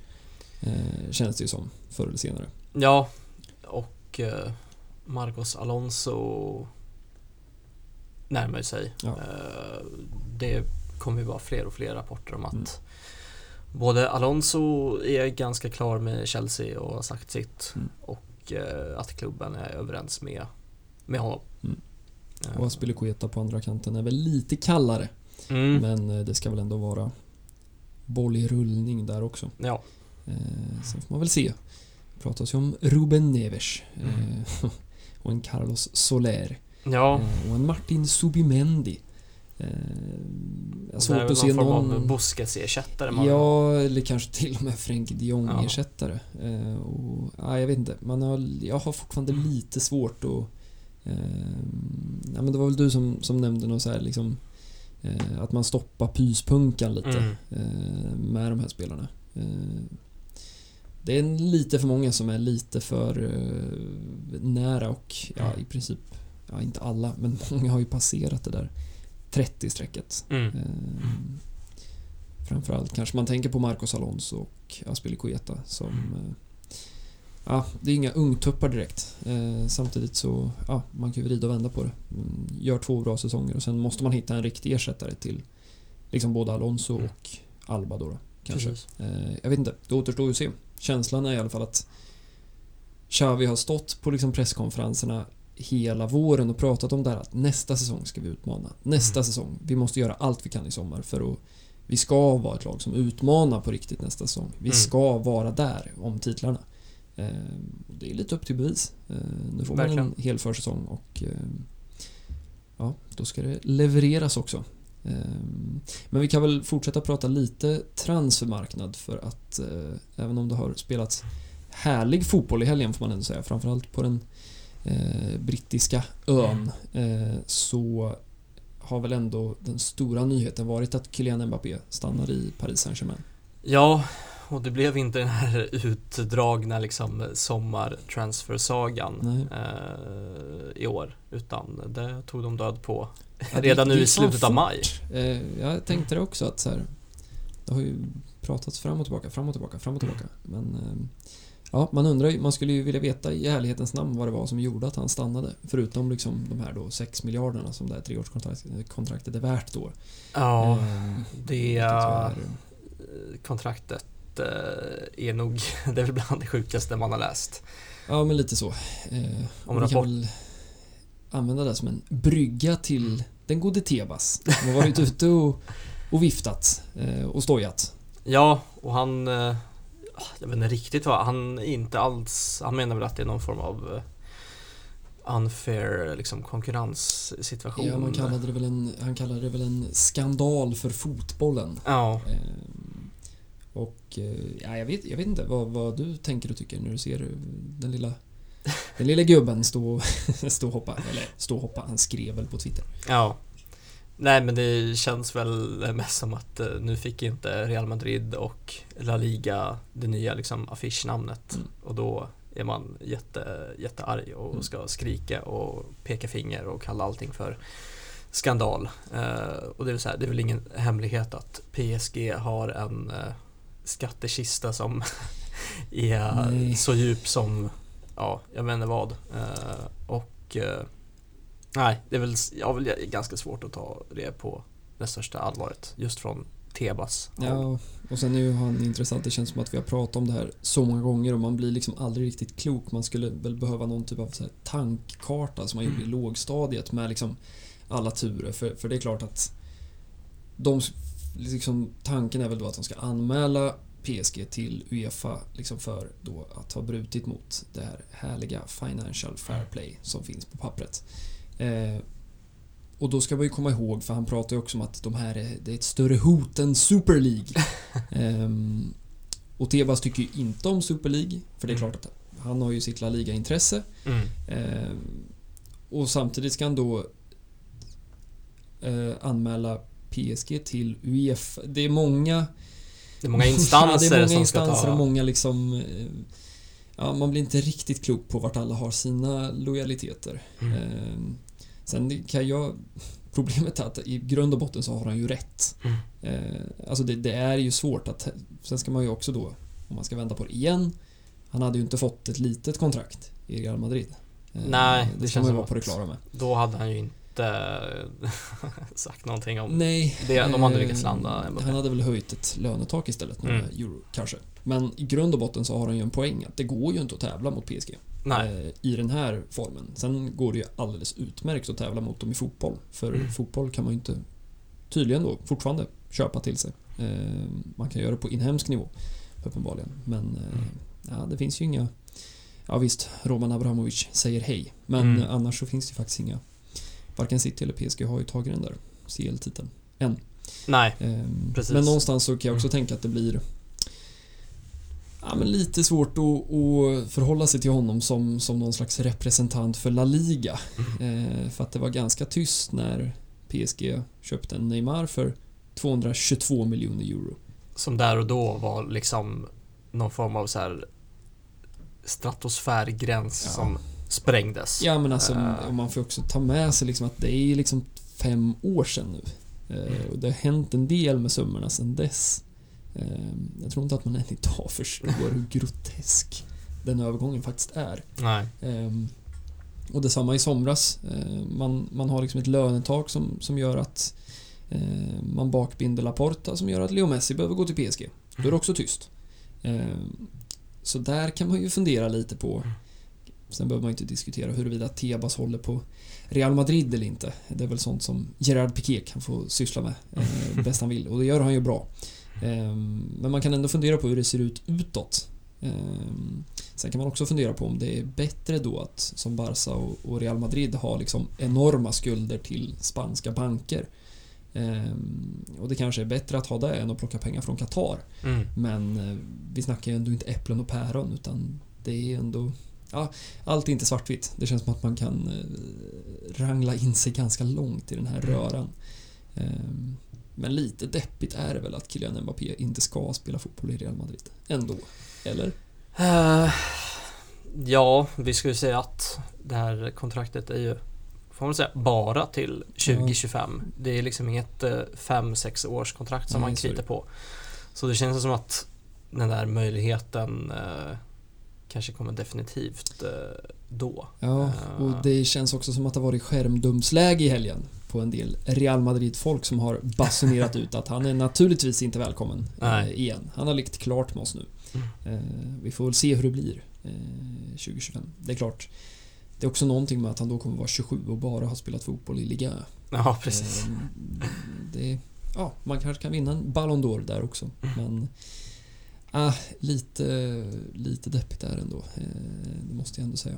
[SPEAKER 1] Eh, Känns det ju som, förr eller senare.
[SPEAKER 2] Ja, och eh, Marcos Alonso närmar sig.
[SPEAKER 1] Ja.
[SPEAKER 2] Eh, det kommer ju vara fler och fler rapporter om att
[SPEAKER 1] Mm.
[SPEAKER 2] både Alonso är ganska klar med Chelsea och har sagt sitt
[SPEAKER 1] Mm.
[SPEAKER 2] och eh, att klubben är överens med, med honom.
[SPEAKER 1] Mm. Och Aspilicueta på andra kanten är väl lite kallare.
[SPEAKER 2] mm,
[SPEAKER 1] Men det ska väl ändå vara boll i rullning där också.
[SPEAKER 2] Ja,
[SPEAKER 1] sen får man väl se. Pratas ju om Ruben Neves.
[SPEAKER 2] Mm.
[SPEAKER 1] Eh, och en Carlos Soler.
[SPEAKER 2] ja.
[SPEAKER 1] Eh, och en Martin Subimendi. Eh, jag svårt att se
[SPEAKER 2] någon form av Busquets-ersättare
[SPEAKER 1] Ja, eller kanske till och med Frenkie de
[SPEAKER 2] Ja.
[SPEAKER 1] Jong-ersättare. Eh, och, ja, jag vet inte. Man har, jag har fortfarande lite svårt att... Eh, ja, men det var väl du som, som nämnde något så här liksom... Eh, att man stoppar pyspunkan lite
[SPEAKER 2] Mm.
[SPEAKER 1] eh, med de här spelarna. Det är lite för många som är lite för eh, nära och ja, i princip, ja inte alla, men många har ju passerat det där 30-strecket.
[SPEAKER 2] Mm.
[SPEAKER 1] Eh, framförallt kanske man tänker på Marcos Alonso och Aspilicueta som... Eh, ja, det är inga ungtuppar direkt. Eh, samtidigt så, ja, man kan ju vrida och vända på det. Mm, gör två bra säsonger och sen måste man hitta en riktig ersättare till liksom både Alonso
[SPEAKER 2] Mm.
[SPEAKER 1] och Alba då. då kanske. Eh, jag vet inte, det återstår ju att se. Känslan är i alla fall att Xavi har stått på liksom presskonferenserna hela våren och pratat om det här att nästa säsong ska vi utmana. Nästa
[SPEAKER 2] Mm.
[SPEAKER 1] säsong. Vi måste göra allt vi kan i sommar för att vi ska vara ett lag som utmanar på riktigt nästa säsong. Vi
[SPEAKER 2] Mm.
[SPEAKER 1] ska vara där om titlarna. Eh, och det är lite upp till bevis. Eh, nu får man
[SPEAKER 2] Verkligen.
[SPEAKER 1] en hel försäsong och eh, ja, då ska det levereras också. Ehm, men vi kan väl fortsätta prata lite transfermarknad för att eh, även om det har spelats härlig fotboll i helgen får man ändå säga, framförallt på den eh, brittiska ön, eh, så har väl ändå den stora nyheten varit att Kylian Mbappé stannar i Paris Saint-Germain.
[SPEAKER 2] Ja, och det blev inte den här utdragna liksom sommartransfersagan eh, i år. Utan det tog de död på
[SPEAKER 1] Ja,
[SPEAKER 2] redan
[SPEAKER 1] det
[SPEAKER 2] nu i slutet av maj.
[SPEAKER 1] Eh, jag tänkte det också att så här, det har ju pratats fram och tillbaka, fram och tillbaka, fram och tillbaka. Men eh, ja, man undrar ju, man skulle ju vilja veta i ärlighetens namn vad det var som gjorde att han stannade. Förutom liksom de här då 6 miljarderna som det här treårskontraktet är värt då.
[SPEAKER 2] Ja,
[SPEAKER 1] Eh,
[SPEAKER 2] det
[SPEAKER 1] är-
[SPEAKER 2] kontraktet eh, är nog, det är väl bland det sjukaste man har läst.
[SPEAKER 1] Ja, men lite så. Eh,
[SPEAKER 2] Om
[SPEAKER 1] vi kan väl använda det som en brygga till den gode Tebas. Som har varit ute och, och viftat eh, och stojat.
[SPEAKER 2] Ja, och han, eh, jag vet inte riktigt vad, han är inte alls, han menar väl att det är någon form av unfair liksom, konkurrenssituation.
[SPEAKER 1] Ja, man kallade det väl en, han kallade det väl en skandal för fotbollen.
[SPEAKER 2] Ja,
[SPEAKER 1] Och eh, ja, jag, vet, jag vet inte vad, vad du tänker och tycker när du ser den lilla den lilla gubben stå, stå och hoppa. Eller stå och hoppa, han skrev väl på Twitter.
[SPEAKER 2] ja. Nej men det känns väl mest som att eh, nu fick inte Real Madrid och La Liga det nya liksom affischnamnet
[SPEAKER 1] Mm.
[SPEAKER 2] och då är man jätte, jättearg och
[SPEAKER 1] Mm.
[SPEAKER 2] ska skrika och peka finger och kalla allting för skandal. Eh, och det är, väl så här, det är väl ingen hemlighet att PSG har en skattekista som är
[SPEAKER 1] Nej.
[SPEAKER 2] så djup som, ja, jag vet inte vad. Eh, och eh, nej, det är väl, jag väl ganska svårt att ta det på det största allvaret just från Tebas.
[SPEAKER 1] Ja, och sen är ju han intressant. Det känns som att vi har pratat om det här så många gånger och man blir liksom aldrig riktigt klok. Man skulle väl behöva någon typ av så tankkarta som man gjorde i lågstadiet med liksom alla turer. För, för det är klart att de, liksom, tanken är väl då att de ska anmäla PSG till Uefa liksom för då att ha brutit mot det här härliga Financial Fair Play som finns på pappret. Eh, och då ska man ju komma ihåg, för han pratar ju också om att de här är, det är ett större hot än Super League. Ehm, och Tebas tycker ju inte om Super League, för det är klart att han har ju sitt La Liga-intresse.
[SPEAKER 2] Mm.
[SPEAKER 1] Ehm, och samtidigt ska han då eh, anmäla PSG till Uefa. Det är många
[SPEAKER 2] Det är många instanser
[SPEAKER 1] ja, det är många instanser och många liksom... eh, Ja, man blir inte riktigt klok på vart alla har sina lojaliteter.
[SPEAKER 2] Mm.
[SPEAKER 1] Ehm, sen kan jag... Problemet är att i grund och botten så har han ju rätt.
[SPEAKER 2] Mm.
[SPEAKER 1] Eh, alltså det, det är ju svårt att... Sen ska man ju också då, om man ska vända på det igen, han hade ju inte fått ett litet kontrakt i Real Madrid. Eh,
[SPEAKER 2] Nej,
[SPEAKER 1] det
[SPEAKER 2] det känns
[SPEAKER 1] man ju vara på det klara med.
[SPEAKER 2] Då hade han ju inte sagt någonting om
[SPEAKER 1] Nej.
[SPEAKER 2] det. De hade
[SPEAKER 1] eh,
[SPEAKER 2] lyckats landa Mbappé.
[SPEAKER 1] Han hade väl höjt ett lönetak istället, några
[SPEAKER 2] Mm.
[SPEAKER 1] euro kanske. Men i grund och botten så har han ju en poäng att det går ju inte att tävla mot PSG.
[SPEAKER 2] Nej.
[SPEAKER 1] eh, i den här formen. Sen går det ju alldeles utmärkt att tävla mot dem i fotboll. För
[SPEAKER 2] Mm.
[SPEAKER 1] fotboll kan man ju inte tydligen då fortfarande köpa till sig. Eh, man kan göra det på inhemsk nivå uppenbarligen. Men eh,
[SPEAKER 2] Mm.
[SPEAKER 1] ja, det finns ju inga... Ja visst, Roman Abramovic säger hej. Men
[SPEAKER 2] Mm.
[SPEAKER 1] eh, annars så finns det ju faktiskt inga... Varken City eller PSG har ju tagit den där CL-titeln. Än.
[SPEAKER 2] Nej.
[SPEAKER 1] Eh,
[SPEAKER 2] Precis.
[SPEAKER 1] Men någonstans så kan jag också
[SPEAKER 2] Mm.
[SPEAKER 1] tänka att det blir ja, men lite svårt att, att förhålla sig till honom som, som någon slags representant för La Liga.
[SPEAKER 2] Mm.
[SPEAKER 1] Eh, för att det var ganska tyst när PSG köpte en Neymar för 222 miljoner euro.
[SPEAKER 2] Som där och då var liksom någon form av så här stratosfärgräns
[SPEAKER 1] Ja.
[SPEAKER 2] som sprängdes.
[SPEAKER 1] Ja men alltså, och man får också ta med sig liksom att det är liksom fem år sedan nu. Eh, och det har hänt en del med summorna sedan dess. Eh, jag tror inte att man än idag förstår hur grotesk den övergången faktiskt är.
[SPEAKER 2] Nej.
[SPEAKER 1] Och detsamma i somras. Man, man har liksom ett lönetak som, som gör att man bakbinder Laporta som gör att Leo Messi behöver gå till PSG. Då är det också tyst. Så där kan man ju fundera lite på Sen behöver man inte diskutera huruvida Tebas håller på Real Madrid eller inte. Det är väl sånt som Gerard Piqué kan få syssla med eh, bäst han vill och det gör han ju bra. Ehm, men man kan ändå fundera på hur det ser ut utåt. Ehm, sen kan man också fundera på om det är bättre då att som Barca och, och Real Madrid har liksom enorma skulder till spanska banker. Ehm, och det kanske är bättre att ha det än att plocka pengar från Qatar.
[SPEAKER 2] Mm.
[SPEAKER 1] Men eh, vi snackar ju ändå inte äpplen och päron utan det är ändå... Ja, allt är inte svartvitt. Det känns som att man kan eh, rangla in sig ganska långt i den här röran. Ehm, men lite deppigt är det väl att Kylian Mbappé inte ska spela fotboll i Real Madrid. Ändå. Eller?
[SPEAKER 2] Eh, ja, vi ju säga att det här kontraktet är ju får man säga, bara till 2025. Det är liksom inget 5-6 års kontrakt som
[SPEAKER 1] Nej,
[SPEAKER 2] man kritar på. Så det känns som att den där möjligheten eh, kanske kommer definitivt eh, då.
[SPEAKER 1] Ja,
[SPEAKER 2] Eh.
[SPEAKER 1] och det känns också som att det varit skärmdumpsläge i helgen på en del Real Madrid-folk som har basunerat ut att han är naturligtvis inte välkommen eh,
[SPEAKER 2] Nej.
[SPEAKER 1] igen. Han har likt klart med oss nu.
[SPEAKER 2] Mm.
[SPEAKER 1] Eh, vi får väl se hur det blir eh, 2025. Det är klart, det är också någonting med att han då kommer vara 27 och bara har spelat fotboll i Liga.
[SPEAKER 2] Ja, precis.
[SPEAKER 1] Eh, det, ja, man kanske kan vinna en Ballon d'Or där också.
[SPEAKER 2] Mm.
[SPEAKER 1] Men ah, lite, lite deppigt är det ändå. Eh, det måste jag ändå säga.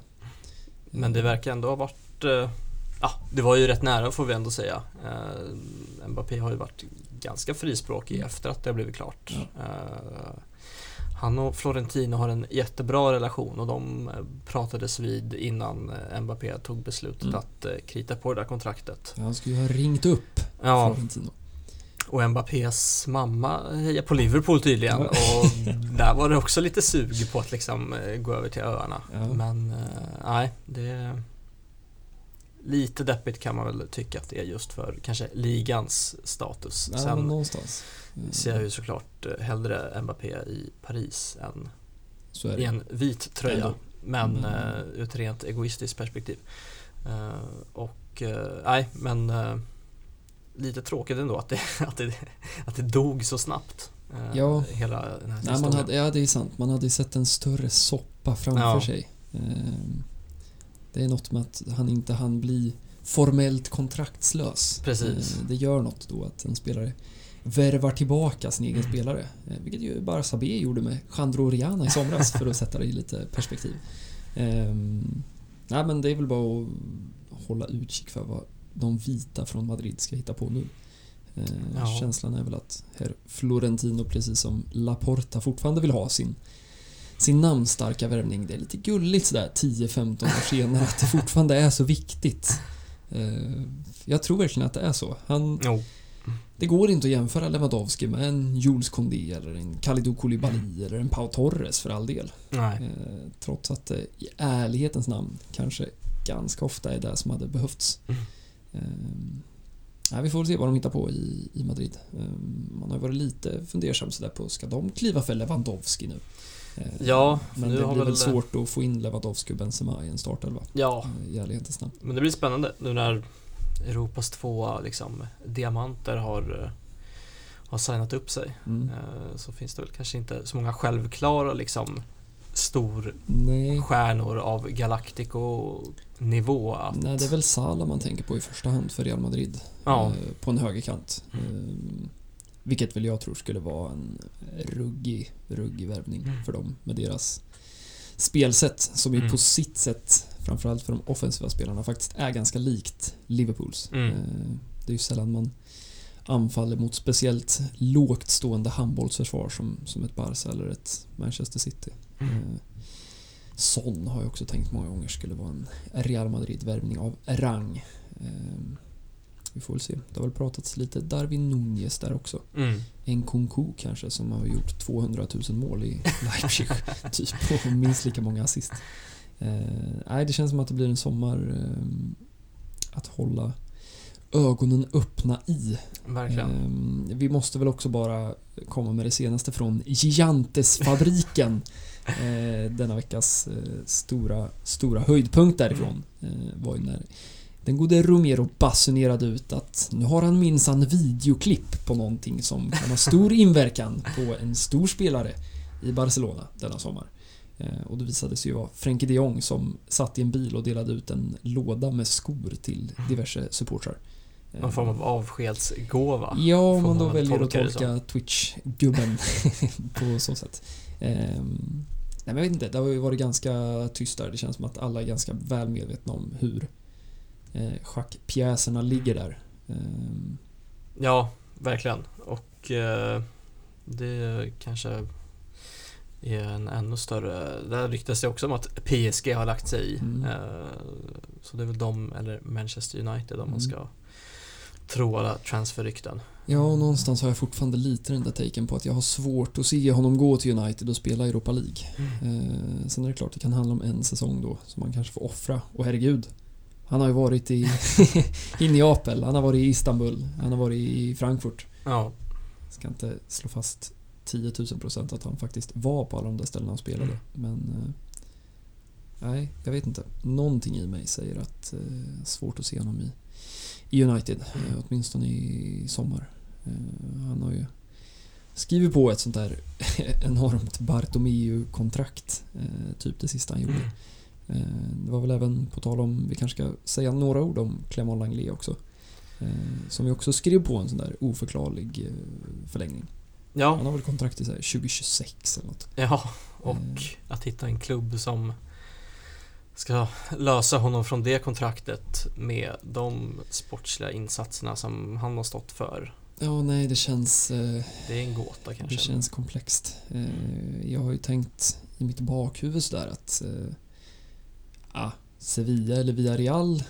[SPEAKER 2] Men det verkar ändå ha varit eh, Ja, det var ju rätt nära får vi ändå säga. Eh, Mbappé har ju varit ganska frispråkig efter att det har blivit klart.
[SPEAKER 1] Ja.
[SPEAKER 2] Han och Florentino har en jättebra relation och de pratades vid innan Mbappé tog beslutet
[SPEAKER 1] Mm.
[SPEAKER 2] att krita på det där kontraktet.
[SPEAKER 1] Han skulle ju ha ringt upp
[SPEAKER 2] Ja,
[SPEAKER 1] Florentino.
[SPEAKER 2] Och Mbappés mamma hejar på Liverpool tydligen
[SPEAKER 1] Ja.
[SPEAKER 2] och där var det också lite sug på att liksom eh, gå över till öarna.
[SPEAKER 1] Ja.
[SPEAKER 2] Men eh, nej, det Lite deppigt kan man väl tycka att det är just för kanske ligans status.
[SPEAKER 1] Ja,
[SPEAKER 2] Sen
[SPEAKER 1] någonstans. Eh,
[SPEAKER 2] ser jag ju såklart eh, hellre Mbappé i Paris än
[SPEAKER 1] är
[SPEAKER 2] i en vit tröja.
[SPEAKER 1] Ändå.
[SPEAKER 2] Men
[SPEAKER 1] Mm.
[SPEAKER 2] ur ett rent egoistiskt perspektiv. Och nej, men lite tråkigt ändå att det, att det, att det dog så snabbt. Eh,
[SPEAKER 1] Ja.
[SPEAKER 2] Hela den här
[SPEAKER 1] Nej, man hade, ja, det är sant. Man hade ju sett en större soppa framför
[SPEAKER 2] Ja.
[SPEAKER 1] sig. Ehm, Det är något med att han inte hann bli formellt kontraktslös.
[SPEAKER 2] Precis.
[SPEAKER 1] Eh, Det gör något då att en spelare värvar tillbaka sin egen
[SPEAKER 2] Mm.
[SPEAKER 1] spelare. Eh, Vilket ju Barça B gjorde med Chandro Oriana i somras för att sätta det i lite perspektiv. Ehm, Nej men det är väl bara att hålla utkik för vad de vita från Madrid ska hitta på nu. Eh,
[SPEAKER 2] Ja.
[SPEAKER 1] Känslan är väl att herr Florentino precis som Laporta fortfarande vill ha sin sin namnstarka värvning. Det är lite gulligt sådär 10-15 år senare att det fortfarande är så viktigt. Eh, Jag tror verkligen att det är så. Han,
[SPEAKER 2] Jo.
[SPEAKER 1] det går inte att jämföra Lewandowski med en Jules Koundé eller en Kalidou Koulibaly eller en Pau Torres för all del. Eh, Trots att det i ärlighetens namn kanske ganska ofta är det som hade behövts.
[SPEAKER 2] Mm.
[SPEAKER 1] Eh, Ja, vi får väl se vad de hittar på i, i Madrid. Eh, Man har ju varit lite fundersam sådär på, ska de kliva för Lewandowski nu? Eh,
[SPEAKER 2] Ja,
[SPEAKER 1] Men det blir väl
[SPEAKER 2] väl-
[SPEAKER 1] svårt att få in Lewandowski och Benzema i en startelva.
[SPEAKER 2] Ja,
[SPEAKER 1] I ärlighetens namn.
[SPEAKER 2] men det blir spännande nu när Europas två liksom, diamanter har, eh, har signat upp sig.
[SPEAKER 1] Mm.
[SPEAKER 2] Så finns det väl kanske inte så många självklara liksom
[SPEAKER 1] Nej,
[SPEAKER 2] storstjärnor av Galactico-nivå att...
[SPEAKER 1] nej, det är väl Salah man tänker på i första hand för Real Madrid.
[SPEAKER 2] Ja.
[SPEAKER 1] eh, På en högerkant.
[SPEAKER 2] Mm.
[SPEAKER 1] Eh, Vilket väl jag tror skulle vara en ruggig, ruggig värvning
[SPEAKER 2] Mm.
[SPEAKER 1] för dem med deras spelsätt som ju
[SPEAKER 2] Mm.
[SPEAKER 1] på sitt sätt, framförallt för de offensiva spelarna, faktiskt är ganska likt Liverpools.
[SPEAKER 2] Mm.
[SPEAKER 1] Eh, Det är ju sällan man anfaller mot speciellt lågt stående handbollsförsvar som, som ett Barca eller ett Manchester City.
[SPEAKER 2] Mm.
[SPEAKER 1] Eh, Son har jag också tänkt många gånger skulle vara en Real Madrid-värvning av rang. Eh, Vi får väl se. Det har väl pratats lite Darwin Nunez där också.
[SPEAKER 2] Mm.
[SPEAKER 1] En Kunku kanske som har gjort 200 000 mål i Leipzig typ och minst lika många assist. Eh, nej, det känns som att det blir en sommar eh, att hålla ögonen öppna i.
[SPEAKER 2] Verkligen.
[SPEAKER 1] Eh, vi måste väl också bara komma med det senaste från Giantesfabriken. eh, denna veckas eh, stora, stora höjdpunkt därifrån eh, var ju när den gode Romero basunerade ut att nu har han minsann videoklipp på någonting som kan ha stor inverkan på en stor spelare i Barcelona denna sommar. Och det visade sig ju vara Frenkie de Jong som satt i en bil och delade ut en låda med skor till diverse supportrar.
[SPEAKER 2] Någon form av avskedsgåva.
[SPEAKER 1] Ja, om man då
[SPEAKER 2] man väl
[SPEAKER 1] väljer att
[SPEAKER 2] tolka
[SPEAKER 1] Twitch-gubben på så sätt. Ehm, nej men jag vet inte, det har ju varit ganska tyst där. Det känns som att alla är ganska väl medvetna om hur eh, schackpjäserna ligger där. Ehm,
[SPEAKER 2] Ja, verkligen. Och eh, det kanske är en ännu större... Där ryktas det också om att PSG har lagt sig i.
[SPEAKER 1] Mm.
[SPEAKER 2] Eh, så det är väl de, eller Manchester United om man
[SPEAKER 1] Mm.
[SPEAKER 2] ska alla transferrykten.
[SPEAKER 1] ja, och någonstans har jag fortfarande lite den där taken på att jag har svårt att se honom gå till United och spela Europa League. Eh, sen är det klart det kan handla om en säsong då som man kanske får offra. Och herregud, han har ju varit i, i Neapel, han har varit i Istanbul, han har varit i Frankfurt.
[SPEAKER 2] Ja,
[SPEAKER 1] ska inte slå fast 10 000 procent att han faktiskt var på alla de där ställena han spelade.
[SPEAKER 2] Mm.
[SPEAKER 1] Men... Eh, nej, jag vet inte. Någonting i mig säger att eh, svårt att se honom i United. Eh, åtminstone i sommar. Eh, han har ju skrivit på ett sånt där enormt Bartomeu-kontrakt. Eh, typ det sista han gjorde.
[SPEAKER 2] Mm.
[SPEAKER 1] Det var väl även på tal om, vi kanske ska säga några ord om Clément Langlais också. Som ju också skrev på en sån där oförklarlig förlängning.
[SPEAKER 2] ja,
[SPEAKER 1] Han har väl kontrakt här 2026 eller något.
[SPEAKER 2] ja. och att hitta en klubb som ska lösa honom från det kontraktet med de sportsliga insatserna som han har stått för.
[SPEAKER 1] Ja, nej, det känns... Eh,
[SPEAKER 2] Det är en gåta kanske.
[SPEAKER 1] det känns komplext. Eh, jag har ju tänkt i mitt bakhuvud sådär att... Eh, ah, Sevilla eller Villarreal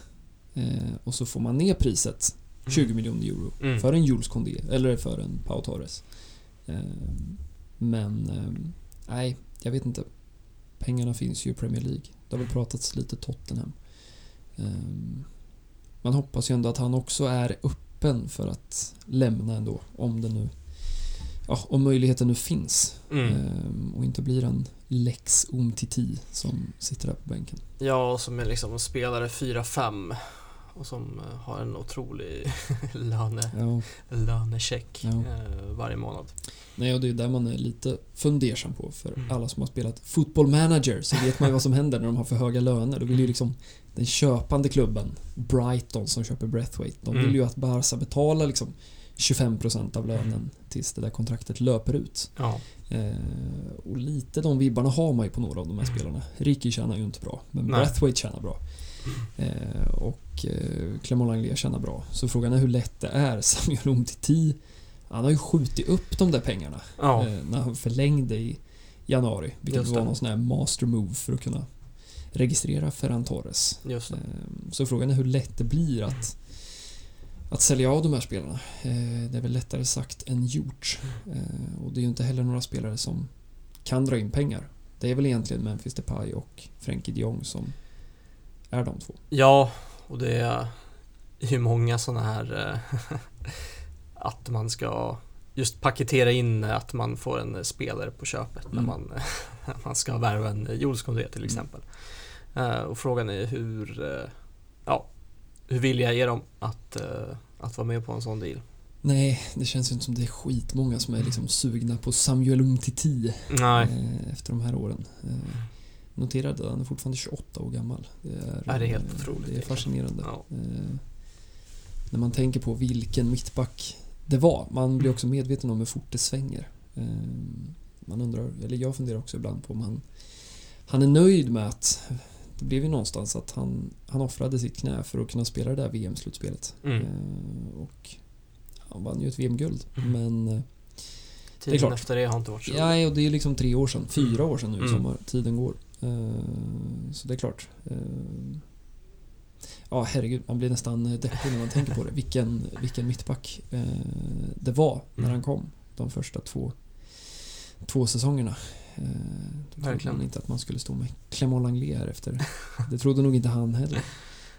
[SPEAKER 1] eh, och så får man ner priset 20 miljoner euro
[SPEAKER 2] Mm.
[SPEAKER 1] för en Jules Condé eller för en Pau Torres. Eh, men eh, nej, jag vet inte. Pengarna finns ju i Premier League. Det har väl pratats lite Tottenham. Eh, man hoppas ju ändå att han också är öppen för att lämna ändå om det nu Ja, om möjligheten nu finns
[SPEAKER 2] Mm.
[SPEAKER 1] eh, och inte blir en Lex Umtiti som sitter där på bänken.
[SPEAKER 2] Ja, som är liksom spelare 4-5 och som eh, har en otrolig löne,
[SPEAKER 1] Ja,
[SPEAKER 2] lönecheck
[SPEAKER 1] Ja.
[SPEAKER 2] eh, varje månad.
[SPEAKER 1] nej, och det är där man är lite fundersam på. För
[SPEAKER 2] Mm.
[SPEAKER 1] alla som har spelat football manager så vet man ju vad som händer när de har för höga löner. Då vill ju liksom den köpande klubben, Brighton som köper Breathwaite, de vill
[SPEAKER 2] Mm.
[SPEAKER 1] ju att Barca betalar liksom 25% av lönen tills det där kontraktet löper ut.
[SPEAKER 2] Ja,
[SPEAKER 1] Eh, och lite de vibbarna har man ju på några av de här spelarna. Ricky tjänar ju inte bra, men
[SPEAKER 2] Nej.
[SPEAKER 1] Breathwaite tjänar bra. Eh, och eh, Clement Langlais tjänar bra. Så frågan är hur lätt det är. Samuel Umtiti, han har ju skjutit upp de där pengarna
[SPEAKER 2] ja.
[SPEAKER 1] eh, när han förlängde i januari. Vilket
[SPEAKER 2] Just
[SPEAKER 1] var
[SPEAKER 2] det.
[SPEAKER 1] någon sån här master move för att kunna registrera Ferran Torres. Så frågan är hur lätt det blir att, att sälja av de här spelarna. Det är väl lättare sagt än gjort. Och det är ju inte heller några spelare som kan dra in pengar. Det är väl egentligen Memphis Depay och Frenkie de Jong som är de två.
[SPEAKER 2] Ja, och det är ju många sådana här eh, att man ska just paketera in att man får en spelare på köpet när
[SPEAKER 1] Mm.
[SPEAKER 2] man, man ska värva en Jules Condé till
[SPEAKER 1] Mm.
[SPEAKER 2] exempel. Eh, och frågan är hur, eh, ja, hur villiga är de att, att vara med på en sån deal?
[SPEAKER 1] Nej, det känns ju inte som det är skitmånga som är liksom sugna på Samuel Umtiti
[SPEAKER 2] Nej,
[SPEAKER 1] efter de här åren. Noterade att han är fortfarande 28 år gammal. Det är,
[SPEAKER 2] Ja, det är helt otroligt
[SPEAKER 1] Det är
[SPEAKER 2] egentligen.
[SPEAKER 1] fascinerande.
[SPEAKER 2] Ja.
[SPEAKER 1] Eh, När man tänker på vilken mittback det var. Man blir också medveten om hur fort det svänger. Eh, Man undrar, eller jag funderar också ibland på om han, han är nöjd med att det blev ju någonstans att han, han offrade sitt knä för att kunna spela det där VM-slutspelet.
[SPEAKER 2] Mm.
[SPEAKER 1] Eh, Och han vann ju ett VM-guld.
[SPEAKER 2] Mm.
[SPEAKER 1] Men
[SPEAKER 2] tiden
[SPEAKER 1] klart.
[SPEAKER 2] efter det har inte varit så
[SPEAKER 1] Ja, och det är liksom tre år sedan. Fyra år sedan nu
[SPEAKER 2] Mm.
[SPEAKER 1] som tiden går. Eh, Så det är klart. Eh, Ja, herregud. Man blir nästan deppig när man tänker på det. Vilken, vilken mittback eh, det var när
[SPEAKER 2] Mm.
[SPEAKER 1] han kom. De första två, två säsongerna. Eh, Då trodde man inte att man skulle stå med Clément Langlais här efter. Det trodde nog inte han heller.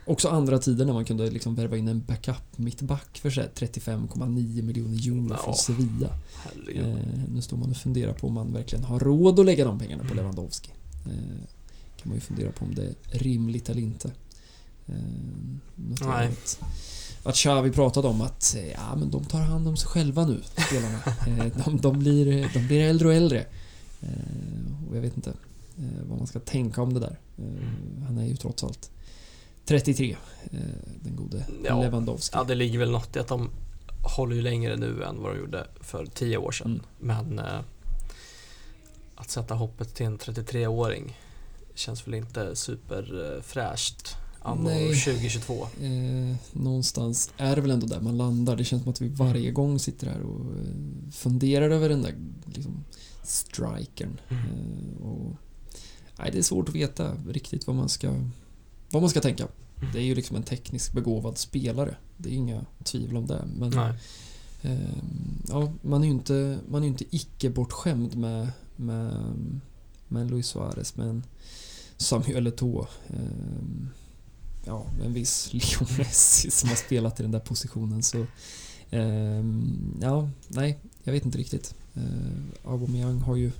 [SPEAKER 1] Också andra tider när man kunde liksom värva in en backup mittback för så här 35,9 miljoner euro
[SPEAKER 2] Ja.
[SPEAKER 1] från Sevilla. Eh, nu står man och funderar på om man verkligen har råd att lägga de pengarna på
[SPEAKER 2] Mm.
[SPEAKER 1] Lewandowski. Eh, kan man ju fundera på om det är rimligt eller inte. Eh,
[SPEAKER 2] Nej.
[SPEAKER 1] Att, att Xavi pratade om att eh, ja, men de tar hand om sig själva nu, spelarna. De, de, blir, de blir äldre och äldre. Och jag vet inte vad man ska tänka om det där. Han är ju trots allt 33, eh, den gode
[SPEAKER 2] Ja.
[SPEAKER 1] Lewandowski.
[SPEAKER 2] Ja, det ligger väl något i att de håller ju längre nu än vad de gjorde för 10 år sedan.
[SPEAKER 1] Mm.
[SPEAKER 2] Men att sätta hoppet till en 33-åring känns väl inte superfräscht anno
[SPEAKER 1] Nej.
[SPEAKER 2] 2022.
[SPEAKER 1] Eh, någonstans är det väl ändå där man landar. Det känns som att vi varje gång sitter här och eh, funderar över den där liksom, strikern.
[SPEAKER 2] Mm.
[SPEAKER 1] Eh, och, nej, det är svårt att veta riktigt vad man ska, vad man ska tänka. Det är ju liksom en tekniskt begåvad spelare. Det är inga tvivel om det. Men eh, ja, man är ju inte, man är ju inte icke bortskämd med, med, med Luis Suarez, med en Samuel Eto'o. Eh, ja, en viss Leo Messi som har spelat i den där positionen. Så, ehm, ja, nej, jag vet inte riktigt. Eh, Aubameyang har ju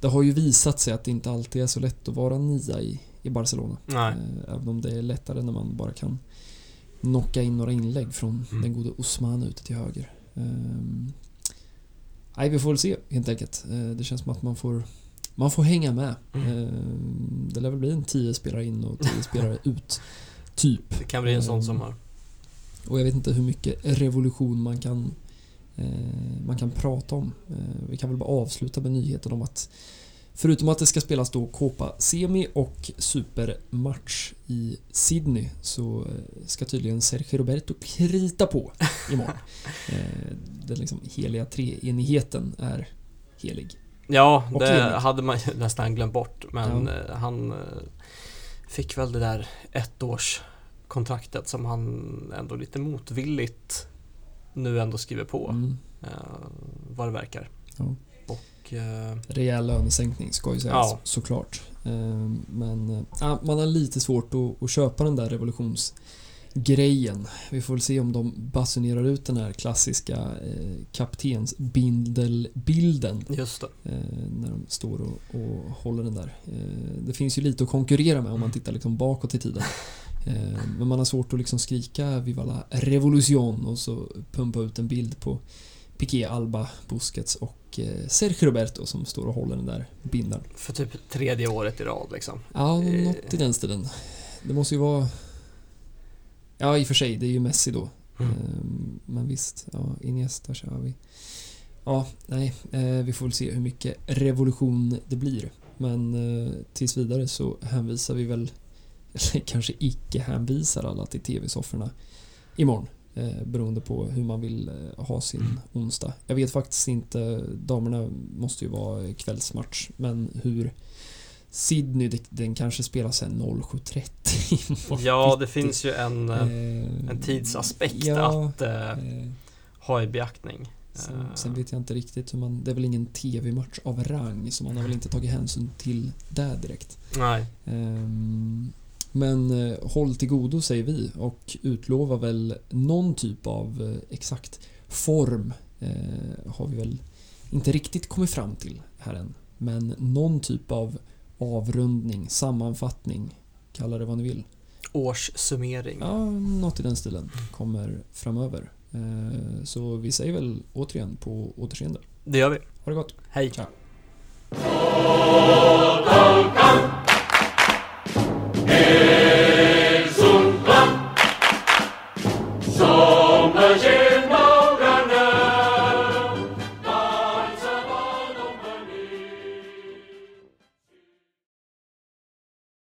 [SPEAKER 1] det har ju visat sig att det inte alltid är så lätt att vara nia i, i Barcelona.
[SPEAKER 2] Nej.
[SPEAKER 1] Eh, Även om det är lättare när man bara kan knocka in några inlägg från
[SPEAKER 2] Mm.
[SPEAKER 1] den gode Osman ute till höger. Ehm, nej, vi får väl se helt enkelt. Eh, Det känns som att man får, man får hänga med.
[SPEAKER 2] Mm.
[SPEAKER 1] Ehm, Det lär väl bli en 10 spelare in och 10 spelare ut. Typ.
[SPEAKER 2] Det kan bli en sån
[SPEAKER 1] Mm.
[SPEAKER 2] sommar.
[SPEAKER 1] Och jag vet inte hur mycket revolution man kan, eh, man kan prata om. Eh, vi kan väl bara avsluta med nyheten om att Förutom att det ska spelas då Copa Semi och Supermatch i Sydney så eh, ska tydligen Sergio Roberto krita på imorgon. Eh, Den liksom heliga treenigheten är helig.
[SPEAKER 2] Ja,
[SPEAKER 1] Och
[SPEAKER 2] det
[SPEAKER 1] Emil.
[SPEAKER 2] hade man ju nästan glömt bort. Men
[SPEAKER 1] Ja.
[SPEAKER 2] eh, han fick väl det där ettårskontraktet som han ändå lite motvilligt nu ändå skriver på.
[SPEAKER 1] Mm.
[SPEAKER 2] vad det verkar.
[SPEAKER 1] Ja.
[SPEAKER 2] Och eh,
[SPEAKER 1] Rejäl lönesänkning ska ju sägas
[SPEAKER 2] Ja.
[SPEAKER 1] såklart. Eh, Men eh, ja, man har lite svårt att, att köpa den där revolutionsgrejen. Vi får väl se om de basunerar ut den här klassiska eh, kaptensbindelbilden
[SPEAKER 2] just det.
[SPEAKER 1] eh, när de står och, och håller den där. Eh, det finns ju lite att konkurrera med om man tittar liksom bakåt i tiden. Eh, men man har svårt att liksom skrika Viva la revolution och så pumpa ut en bild på Piqué, Alba, Busquets och eh, Sergio Roberto som står och håller den där bindeln.
[SPEAKER 2] För typ tredje året i rad liksom.
[SPEAKER 1] Ja,
[SPEAKER 2] Eh.
[SPEAKER 1] något i den stilen. Det måste ju vara... Ja, i och för sig, det är ju Messi då.
[SPEAKER 2] Mm.
[SPEAKER 1] Ehm, Men visst, ja, Iniesta kör vi. Ja, nej, eh, vi får väl se hur mycket revolution det blir. Men tills vidare så hänvisar vi väl, eller kanske icke hänvisar alla till TV-sofforna imorgon. Eh, beroende på hur man vill eh, ha sin onsdag. Jag vet faktiskt inte, damerna måste ju vara kvällsmatch, men hur Sydney, den kanske spelas sen 07.30 imorgon
[SPEAKER 2] Ja, det finns ju en, eh,
[SPEAKER 1] Eh,
[SPEAKER 2] en tidsaspekt
[SPEAKER 1] ja,
[SPEAKER 2] att eh,
[SPEAKER 1] eh,
[SPEAKER 2] ha i beaktning.
[SPEAKER 1] Sen, sen vet jag inte riktigt hur man... Det är väl ingen TV-match av rang så man har väl inte tagit hänsyn till det direkt.
[SPEAKER 2] Nej,
[SPEAKER 1] Ehm, men eh, håll till godo säger vi och utlovar väl någon typ av eh, exakt form eh, har vi väl inte riktigt kommit fram till här än. Men någon typ av avrundning, sammanfattning, kalla det vad ni vill.
[SPEAKER 2] Årssummering.
[SPEAKER 1] Ja, något i den stilen kommer framöver. Eh, så vi säger väl återigen på återseende.
[SPEAKER 2] Det gör vi.
[SPEAKER 1] Ha det gott.
[SPEAKER 2] Hej.
[SPEAKER 1] Ciao.